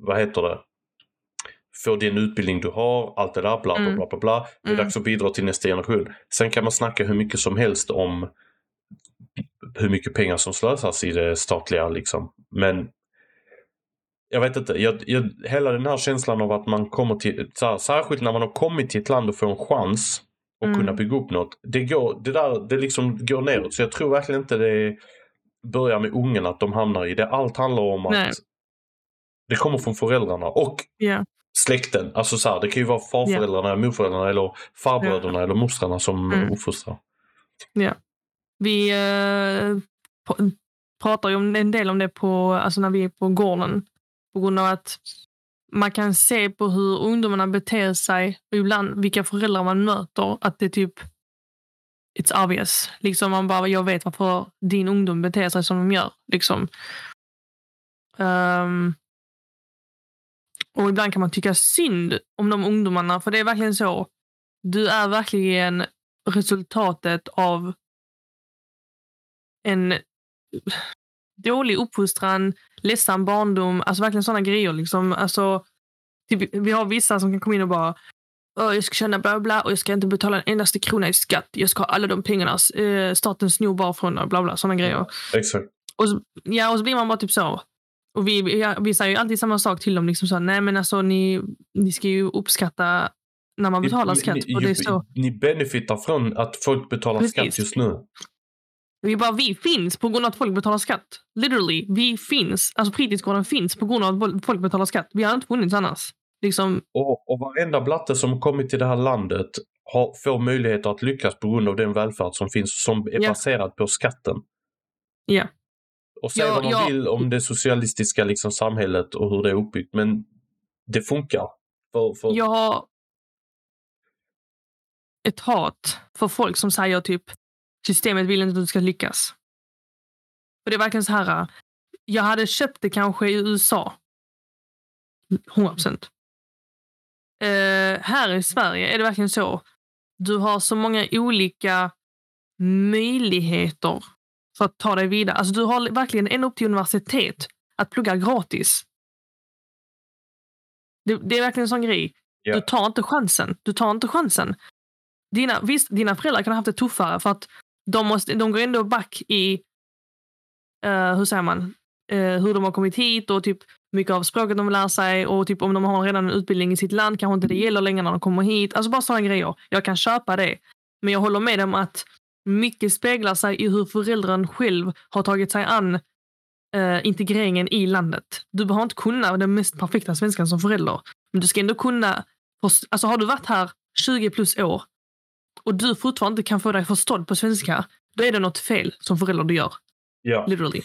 vad heter det, få den utbildning du har, allt det där, bla bla
Mm.
bla bla. bla. Det är
Mm.
dags att bidra till nästa generation. Sen kan man snacka hur mycket som helst om hur mycket pengar som slösas i det statliga liksom. Men jag vet inte, jag, jag, hela den här känslan av att man kommer till, så här, särskilt när man har kommit till ett land och får en chans att
Mm.
kunna bygga upp något. Det, går, det där det liksom går neråt. Så jag tror verkligen inte det börjar med ungen att de hamnar i det. Allt handlar om att
Nej.
det kommer från föräldrarna och
Ja.
släkten. Alltså så här, det kan ju vara farföräldrarna, morföräldrarna eller farbröderna eller mostrarna som
Mm.
uppfostrar.
Vi eh, pr- pratar ju om en del om det på, alltså när vi är på gården. På grund av att man kan se på hur ungdomarna beter sig och ibland vilka föräldrar man möter. Att det typ it's obvious. Liksom man bara, jag vet varför din ungdom beter sig som de gör. Liksom. Um, och ibland kan man tycka synd om de ungdomarna, för det är verkligen så. Du är verkligen resultatet av en dålig uppfostran, ledsam barndom, alltså verkligen sådana grejer. Liksom. Alltså, typ, vi har vissa som kan komma in och bara "Åh, jag ska tjäna bla bla och jag ska inte betala en endaste krona i skatt. Jag ska ha alla de pengarna eh, staten snor bara från och bla bla, sådana grejer.
Exakt.
Och så, ja, och så blir man bara typ så. Och vi, ja, vi säger ju alltid samma sak till dem. Liksom så, Nej, men alltså ni, ni ska ju uppskatta när man betalar
Ni-
skatt.
Ni,
och det är så.
ni benefitar från att folk betalar
Precis.
skatt just nu.
Vi bara, vi finns på grund av att folk betalar skatt. Literally, vi finns. Alltså fritidsgården finns på grund av att folk betalar skatt. Vi hade inte funnits annars. Liksom,
Och, och varenda blatte som kommit till det här landet har, får möjligheter att lyckas på grund av den välfärd som finns som är
Ja.
baserad på skatten.
Ja.
Och säga
Ja,
vad man
ja.
vill om det socialistiska liksom, samhället och hur det är uppbyggt men det funkar. För, för,
jag har ett hat för folk som säger typ systemet vill inte att du ska lyckas. För det är verkligen så här. Jag hade köpt det kanske i USA. 100 procent. Eh, här i Sverige är det verkligen så. Du har så många olika möjligheter för att ta dig vidare. Alltså du har verkligen ända upp till universitet att plugga gratis. Det, det är verkligen en sån grej.
Ja.
Du tar inte chansen. Du tar inte chansen. Dina, visst, dina föräldrar kan ha haft det tuffare för att de, måste, de går ändå back i uh, hur säger man, Uh, hur de har kommit hit och typ mycket av språket de vill lära sig och typ om de har redan en utbildning i sitt land kanske inte det gäller längre när de kommer hit. Alltså bara sådana grejer. Jag kan köpa det. Men jag håller med dem att mycket speglar sig i hur föräldern själv har tagit sig an uh, integreringen i landet. Du behöver inte kunna den mest perfekta svenskan som förälder. Men du ska ändå kunna... Alltså har du varit här 20 plus år och du fortfarande inte kan få dig förstådd på svenska, då är det något fel som förälder du gör.
ja,
Literally.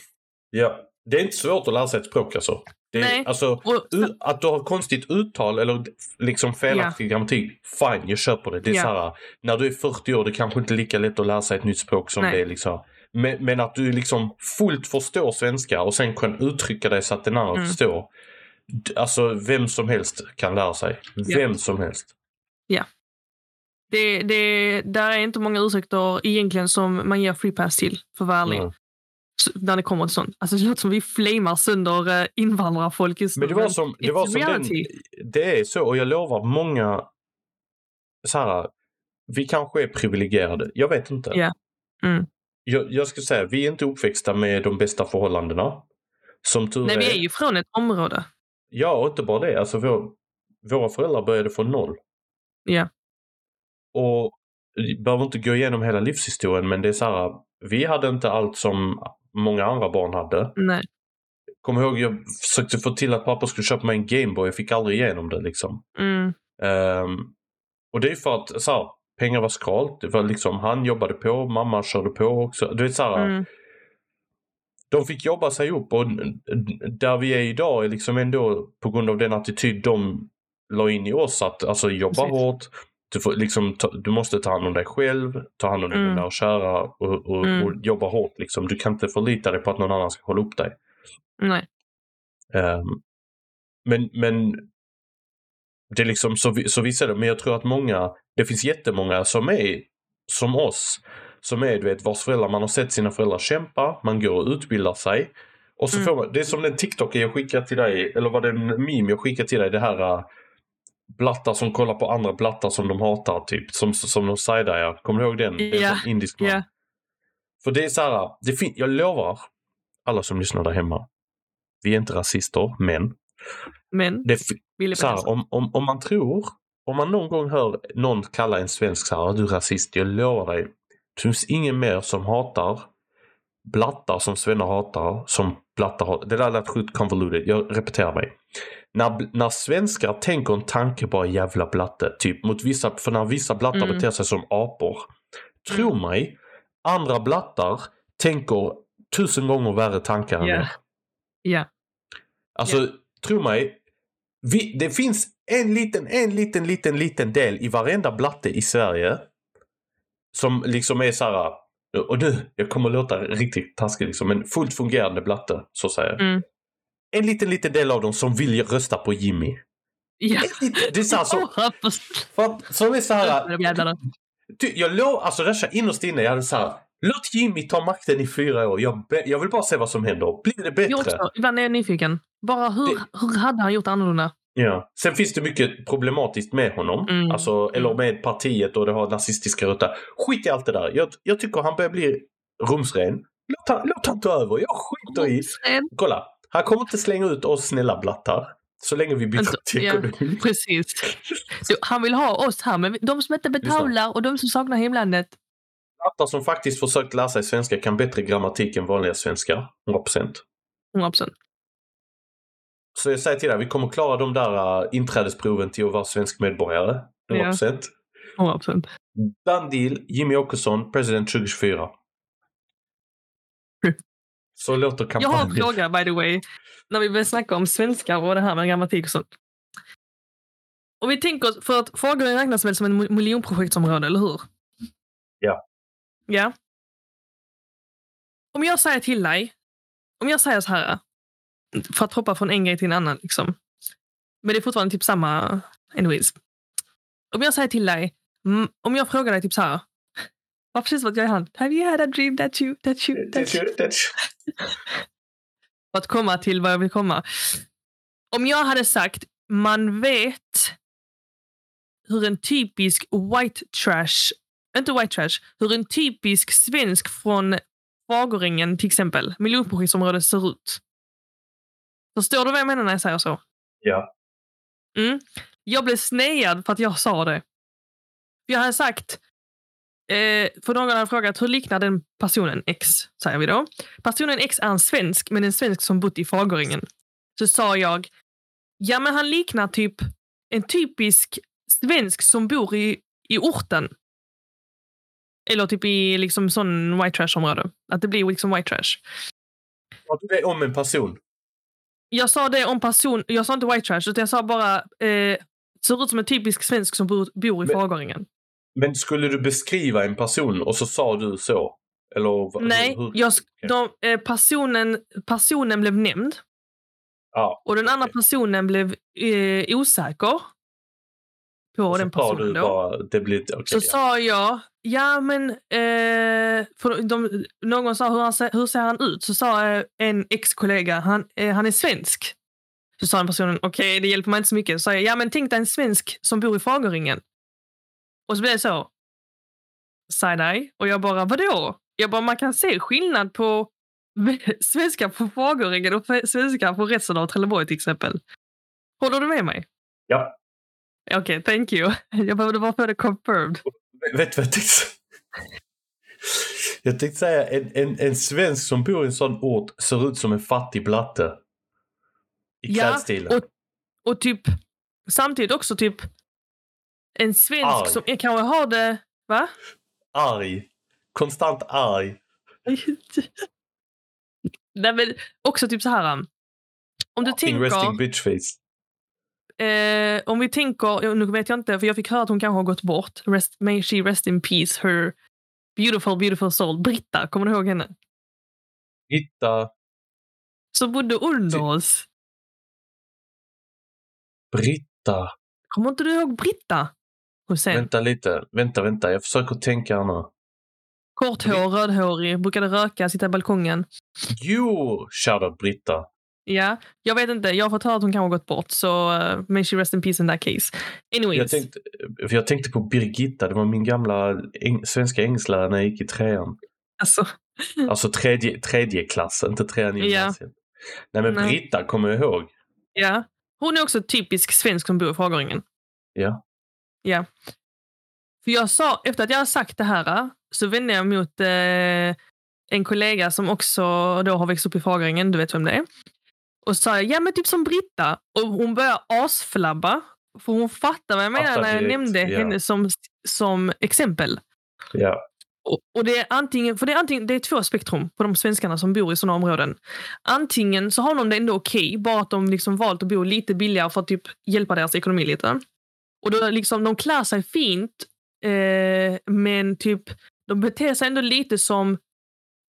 ja. Det är inte svårt att lära sig ett språk alltså. Det är,
Nej.
alltså
Och,
att du har konstigt uttal eller liksom felaktig grammatik, fine, jag köper det. Det är
Ja.
så här, när du är 40 år, det är kanske inte lika lätt att lära sig ett nytt språk som
Nej.
det är liksom. Men, men att du liksom fullt förstår svenska och sen kan uttrycka dig så att den andra
Mm.
förstår. Alltså vem som helst kan lära sig.
Ja.
Vem som helst.
Det, det, där är inte många ursäkter egentligen som man ger free pass till, för att vara ärlig.
Mm.
När det kommer till sånt. Alltså det låter som vi flamar sönder eh, invandrarfolk just nu.
Men det var som, det var som den, det är så och jag lovar många så här, vi kanske är privilegierade, jag vet inte.
Ja. Mm.
Jag, jag skulle säga, vi är inte uppväxta med de bästa förhållandena. Som tur
Nej,
är.
vi är ju från ett område.
Ja, och inte bara det. Alltså vår, våra föräldrar började från noll.
Ja.
Och behöver inte gå igenom hela livshistorien men det är så här, vi hade inte allt som många andra barn hade.
Nej.
Kom ihåg, jag försökte få till att pappa skulle köpa mig en Gameboy, jag fick aldrig igenom det liksom.
Mm.
Ehm, och det är för att så här, pengar var skralt. Det var liksom, han jobbade på, mamma körde på också. Du vet så här,
Mm.
de fick jobba sig upp och där vi är idag är liksom ändå på grund av den attityd de la in i oss att alltså, jobba
Precis.
hårt. Du, får, liksom, ta, du måste ta hand om dig själv, ta hand om dina
Mm.
och kära och, och,
Mm.
och jobba hårt. Liksom. Du kan inte förlita dig på att någon annan ska hålla upp dig.
Nej.
Ehm, men, men det är liksom så, så visst är det. Men jag tror att många, det finns jättemånga som är som oss. Som är, du vet, vars föräldrar, man har sett sina föräldrar kämpa, man går och utbildar sig. Och så
Mm.
får man, det är som den TikToken jag skickade till dig, eller var det en meme jag skickade till dig, det här blattar som kollar på andra blattar som de hatar, typ. Som, som de sidear. Kommer du ihåg den? Det är en
Ja,
sån indisk man.
ja.
För det är så här, det fin- jag lovar alla som lyssnar där hemma. Vi är inte rasister, men
Men,
det,
Willy
så här, om, om, om man tror, om man någon gång hör någon kalla en svensk så här, du är rasist, jag lovar dig. Det finns ingen mer som hatar blattar som svennar hatar, som blattar hatar. Det där lät sjukt convoluted, jag repeterar mig. När, när svenskar tänker en tanke en jävla blatte, typ mot vissa, för när vissa blattar
Mm.
beter sig som apor. Tro mig, andra blattar tänker tusen gånger värre tankar än
Ja.
er.
Ja.
Alltså, tro mig. Vi, det finns en liten, en liten, liten, liten del i varenda blatte i Sverige. Som liksom är så här. Och nu, jag kommer låta riktigt taskig liksom, men fullt fungerande blatte, så att säga.
Mm.
En liten, liten del av dem som vill rösta på Jimmy.
Ja.
Det är så här, så, för att, som är så här. Du, jag lov, alltså där innerst inne, jag hade så här. Låt Jimmy ta makten i fyra år. Jag, be, jag vill bara se vad som händer. Blir det
Jag
bättre?
också. Ibland är jag nyfiken. Bara hur,
Det-
hur hade han gjort annorlunda?
Ja. Sen finns det mycket problematiskt med honom.
Mm.
Alltså, eller med partiet och det har nazistiska rötter. Skit i allt det där. Jag, jag tycker han börjar bli rumsren. Låt han, låt han ta över. Jag skiter i. Kolla. Han kommer inte slänga ut oss snälla blattar. Så länge vi byter
Alltså,
till
ja.
ekonomi.
Precis. Så han vill ha oss här, men de som inte betalar och de som saknar hemlandet.
Blattar som faktiskt försökt lära sig svenska kan bättre grammatik än vanliga svenskar. 100%.
100%.
Så jag säger till dig, vi kommer klara de där uh, inträdesproven till att vara svensk medborgare. 100%.
100%.
Done deal. Jimmy Åkesson, president 2024.
Mm.
Så låter
Jag har en
kampanjen.
fråga by the way. När vi börjar snacka om svenskar och det här med grammatik och sånt. Och vi tänker oss, för att Fagerön räknas väl som en miljonprojektsområde, eller hur?
Ja.
Ja. Om jag säger till dig, om jag säger så här, för att hoppa från en grej till en annan, liksom. Men det är fortfarande typ samma, anyways. Om jag säger till dig, mm, om jag frågar dig typ så här, var precis vad jag är han. Have you had a dream that you, that you, that you. För att komma till vad jag vill komma. Om jag hade sagt man vet hur en typisk white trash, inte white trash, hur en typisk svensk från Fagerängen till exempel, miljonprojektsområde ser ut. Förstår du vad jag menar när jag säger så?
Ja.
Mm. Jag blev snejad för att jag sa det. Jag hade sagt, eh, för någon hade frågat hur liknar den personen X, säger vi då. Personen X är en svensk, men en svensk som bott i Fagerängen. Så sa jag, ja men han liknar typ en typisk svensk som bor i, i orten. Eller typ i liksom sån white trash-område. Att det blir liksom white trash.
Du det om en person?
Jag sa det om person, jag sa inte white trash, utan jag sa bara eh, ser ut som en typisk svensk som bor, bor i
Men-. Men skulle du beskriva en person och så sa du så? Eller
Nej,
hur, hur?
jag, de, eh, personen, personen blev nämnd
Ja,
och den andra personen blev eh, osäker på den personen.
du
Då.
bara, det blir okej.
Så
ja.
sa jag, ja men, eh, för de, någon sa hur, han, ser- hur ser han ut? Så sa eh, en ex-kollega, han, eh, han är svensk. Så sa den personen, okej det hjälper mig inte så mycket. Så sa jag, ja men tänk dig en svensk som bor i Fagerringen. Och så blev det så. Side-eye. Och jag bara, vadå? Jag bara, man kan se skillnad på svenskar på Fagerringen och svenskar på resten av Trelleborg till exempel. Håller du med mig?
Ja.
Okej, thank you. Jag behövde bara få det confirmed.
Vet du vad jag tänkte? Jag tänkte säga en, en, en svensk som bor i en sån ort ser ut som en fattig blatte. I
Ja,
klädstilen.
och, och typ samtidigt också typ en svensk
Arg.
som är- kanske har det... Va?
Arg. Konstant arg.
Nej, men också typ så här. um, Om du
Fucking
tänker...
resting bitch face.
Eh, om vi tänker, nu vet jag inte, för jag fick höra att hon kanske har gått bort. Rest, may she rest in peace, her beautiful, beautiful soul. Britta, kommer du ihåg henne?
Britta,
Som bodde under oss.
Britta.
Kommer inte du ihåg Britta? Hussein?
Vänta lite. Vänta, vänta. Jag försöker tänka här nu.
Kort hår, rödhårig, brukade röka, sitta i balkongen.
Jo, shoutout Britta.
Ja, jag vet inte. Jag har fått höra att hon kanske gått bort. Så uh, may she rest in peace in that case. Anyways.
Jag tänkte, för jag tänkte på Birgitta. Det var min gamla eng, svenska engelsklärare när jag gick i trean.
Alltså,
Alltså tredje, tredje klass, inte trean i gymnasiet. Nej men
Nej.
Britta kommer jag ihåg.
ja. Hon är också typisk svensk som bor i Fageringen.
Ja.
Ja. För jag sa, efter att jag har sagt det här så vände jag mot eh, en kollega som också då har växt upp i Fagringen, du vet vem det är. Och sa jag, ja men typ som Britta. Och hon började asflabba. För hon fattar vad jag menar
Fattar
när jag nämnde
ja.
henne som, som exempel.
Ja.
Och, och det är antingen, för det är, antingen, det är två spektrum på de svenskarna som bor i sådana områden. Antingen så har de det ändå okej, bara att de liksom valt att bo lite billigare för att typ hjälpa deras ekonomi lite. Och då liksom, de klär sig fint, eh, men typ de beter sig ändå lite som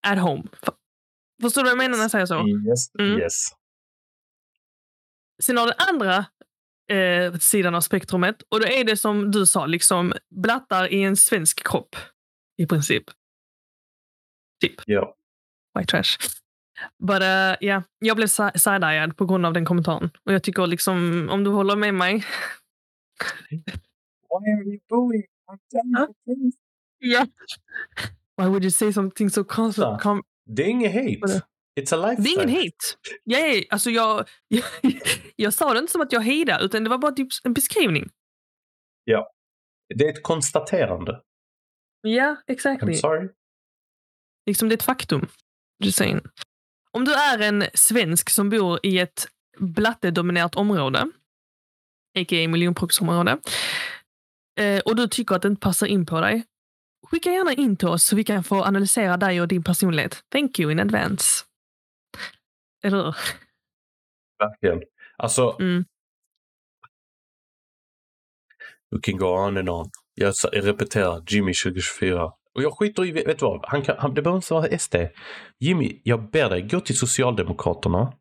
at home. Förstår du vad jag menar när jag säger så?
Yes.
Mm.
yes.
Sen har den andra eh, sidan av spektrumet och då är det som du sa, liksom blattar i en svensk kropp. I princip. Typ.
Ja.
White trash. But uh, yeah, jag blev si- side-eyed på grund av den kommentaren. Och jag tycker liksom, om du håller med mig.
Why are you doing?
Huh? Ja. Why would you say something so constant?
Det är inget hate. It's a lifestyle.
det är ingen hate. Ja, ja, alltså jag, jag, jag sa det inte som att jag hejdade, utan det var bara typ en beskrivning.
Det är ett konstaterande.
Ja,
I'm
exactly.
sorry.
Liksom det är ett faktum. Om du är en svensk som bor i ett blattedominerat område, a.k.a. miljonproxområde, eh, och du tycker att det inte passar in på dig, skicka gärna in till oss så vi kan få analysera dig och din personlighet. Thank you in advance. Eller hur?
Verkligen. Alltså,
Mm.
we can go on and on. Jag, jag repeterar, Jimmy 2024. Och jag skiter i, vet du vad? Han kan, han, det behöver inte vara SD. Jimmy, jag ber dig, gå till Socialdemokraterna.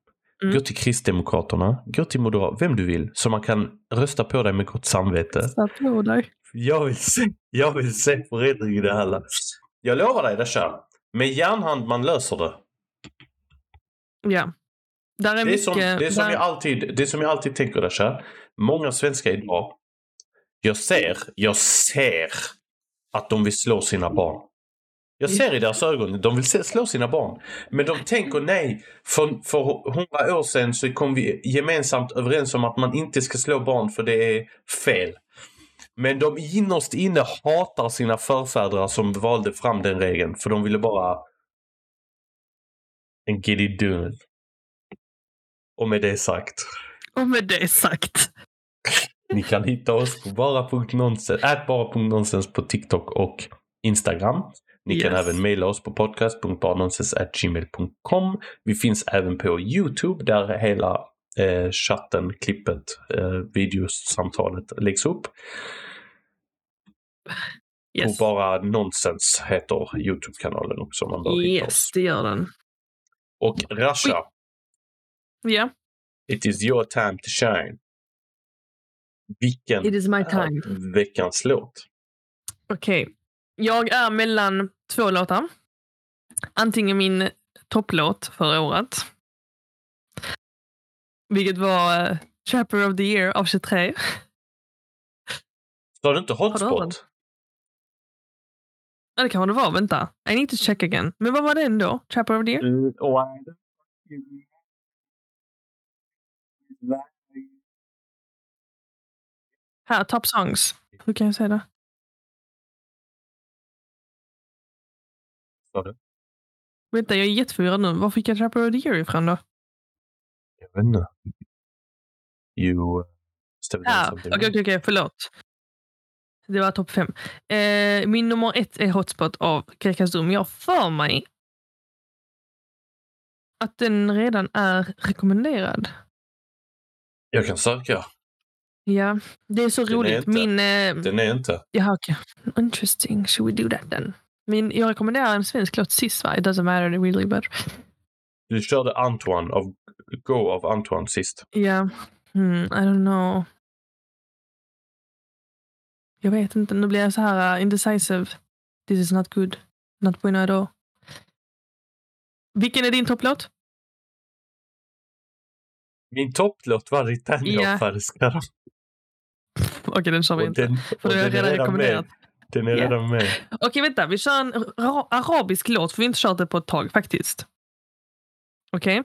Mm.
Gå till Kristdemokraterna. Gå till Moderat, vem du vill. Så man kan rösta på dig med gott samvete.
Satt på dig.
Jag vill se, jag vill se förändring i det här landet. Jag lovar dig, Dasha. Med järnhand man löser det.
Ja. Där är
Det är
mycket...
som, det är som,
där,
jag, alltid, det är som jag alltid tänker, Dasha. Många svenskar idag. Jag ser, jag ser att de vill slå sina barn. Jag ser i deras ögon, de vill slå sina barn. Men de tänker nej, för, för hundra år sedan så kom vi gemensamt överens om att man inte ska slå barn för det är fel. Men de innerst inne hatar sina förfäder som valde fram den regeln för de ville bara en it done. Och med det sagt.
Och med det sagt.
Ni kan hitta oss på bara.nonsens, bara.nonsens på TikTok och Instagram. Ni kan
Yes.
även mejla oss på podcast.barnonsens.gmail.com. Vi finns även på Youtube där hela eh, chatten, klippet, eh, videosamtalet läggs upp.
Yes.
Och bara nonsens heter Youtube-kanalen också man bör hitta
Yes,
oss.
det gör den.
Och Rasha,
Ja,
it is your time to shine. Vilken
it is my
är
time.
veckans låt?
Okej. Jag är mellan två låtar. Antingen min topplåt förra året. Vilket var Trapper of the year av 23.
Sa du inte hotspot?
Ja, det kan det vara. Vänta. I need to check again. Men vad var den då? Trapper of the year?
Mm,
Här, Top Songs. Hur kan jag säga det?
Sa du?
Vänta, jag är jätteförvirrad nu. Var fick jag Trapper of the year ifrån då?
Jag vet inte. You...
Okej, okej, okej. Förlåt. Det var topp fem. Eh, min nummer ett är Hotspot av Grekas Dum. Jag har för mig att den redan är rekommenderad.
Jag kan söka.
Ja, det är så
Den är
roligt.
inte-
Min... Eh,
Den är inte.
ja, okej. Interesting. Should we do that then? Min, jag rekommenderar en svensk låt sist, va? It doesn't matter really, but...
Du körde Antoine av Go av Antoine sist.
Ja. Hmm, I don't know. Jag vet inte. Nu blir jag så här uh, indecisive. This is not good. Not bueno at all. Vilken är din topplåt?
Min topplåt var av Färskara.
Okej, den kör vi inte.
den,
För har jag
den är
redan
med. Den är redan med.
Okej, vänta. Vi kör en ra- arabisk låt, för vi har inte kört det på ett tag faktiskt. Okej?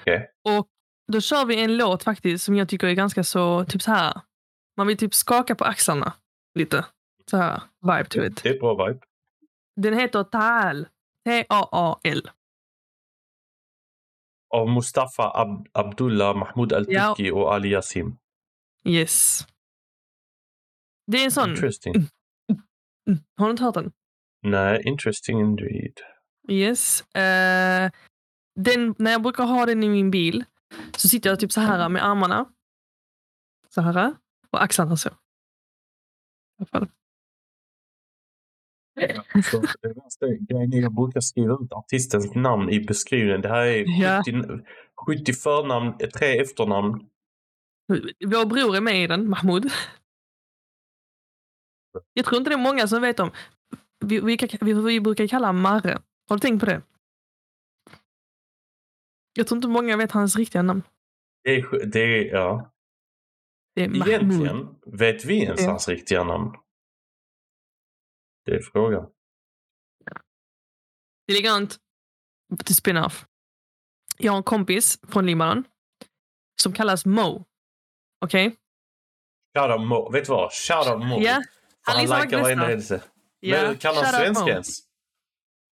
Okej.
Och då kör vi en låt faktiskt som jag tycker är ganska så, typ så här. Man vill typ skaka på axlarna lite. Så här, vibe to it.
Det är bra vibe.
Den heter Taal. T-A-A-L.
Av Mustafa Ab Abdullah, Mahmoud Al-Turki och Ali Yassim.
Yes. Det är en sån...
Interesting.
Mm. Har du inte hört den?
Nej, interesting indeed.
Yes. Eh, den, när jag brukar ha den i min bil så sitter jag typ så här med armarna. Så här. Och axlarna så. I alla fall.
Så det värsta grejen är jag brukar skriva ut artistens namn i beskrivningen. Det här är
Ja.
70, 70 förnamn, tre efternamn.
Vår bror är med i den, Mahmoud. Jag tror inte det är många som vet om. Vi, vi, vi, vi brukar kalla honom Marre. Har du tänkt på det? Jag tror inte många vet hans riktiga namn.
Det är, det är, ja. Egentligen, vet vi ens
Ja.
hans riktiga namn? Det är frågan.
Likadant till spin-off. Jag har en kompis från Libanon som kallas Mo. Okej?
Shoutout Mo. Vet du vad? Shoutout Mo. För
han
han
liksom
likar
var
varenda händelse.
Ja,
Men kan han svenska ens?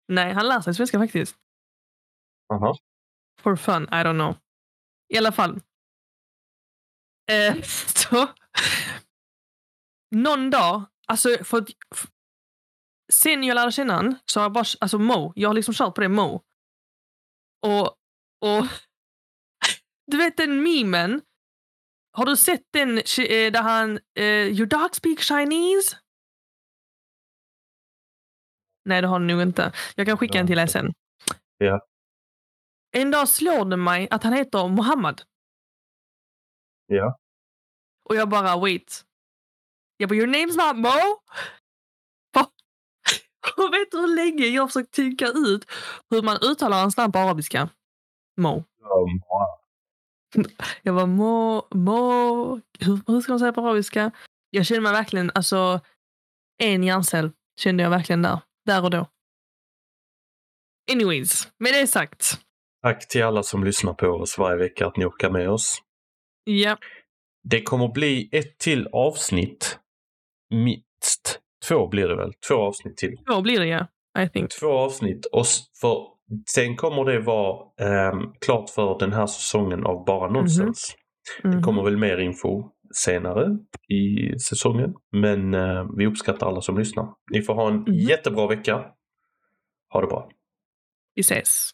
Nej, han lär sig svenska faktiskt.
Aha.
For fun, I don't know. I alla fall. Eh, så, någon dag, alltså för, att- f- sen jag lärde känna han så har jag bara, alltså Mo, jag har liksom kört på det Mo. Och, och du vet den memen, har du sett den eh, där han, eh, your dog speak Chinese? Nej, det har du nog inte. Jag kan skicka en till dig sen.
Ja.
En dag slår det mig att han heter Mohammed.
Ja.
Och jag bara, wait. Jag bara, your name's not Mo? Och vet du hur länge jag försökt tänka ut hur man uttalar hans namn på arabiska? Mo. Jag var Mo, Mo. Hur, hur ska man säga på arabiska? Jag kände mig verkligen, alltså en hjärncell kände jag verkligen där. Där och då. Anyways, med det sagt.
Tack till alla som lyssnar på oss varje vecka att ni orkar med oss.
Ja,
Det kommer bli ett till avsnitt. Minst. Två blir det väl? Två avsnitt till.
då blir det ja. I think.
Två avsnitt. Och för, sen kommer det vara ehm, klart för den här säsongen av Bara Nonsens.
Mhm.
Det kommer väl mer info senare i säsongen. Men eh, vi uppskattar alla som lyssnar. Ni får ha en
Mhm.
jättebra vecka. Ha det bra.
Vi ses.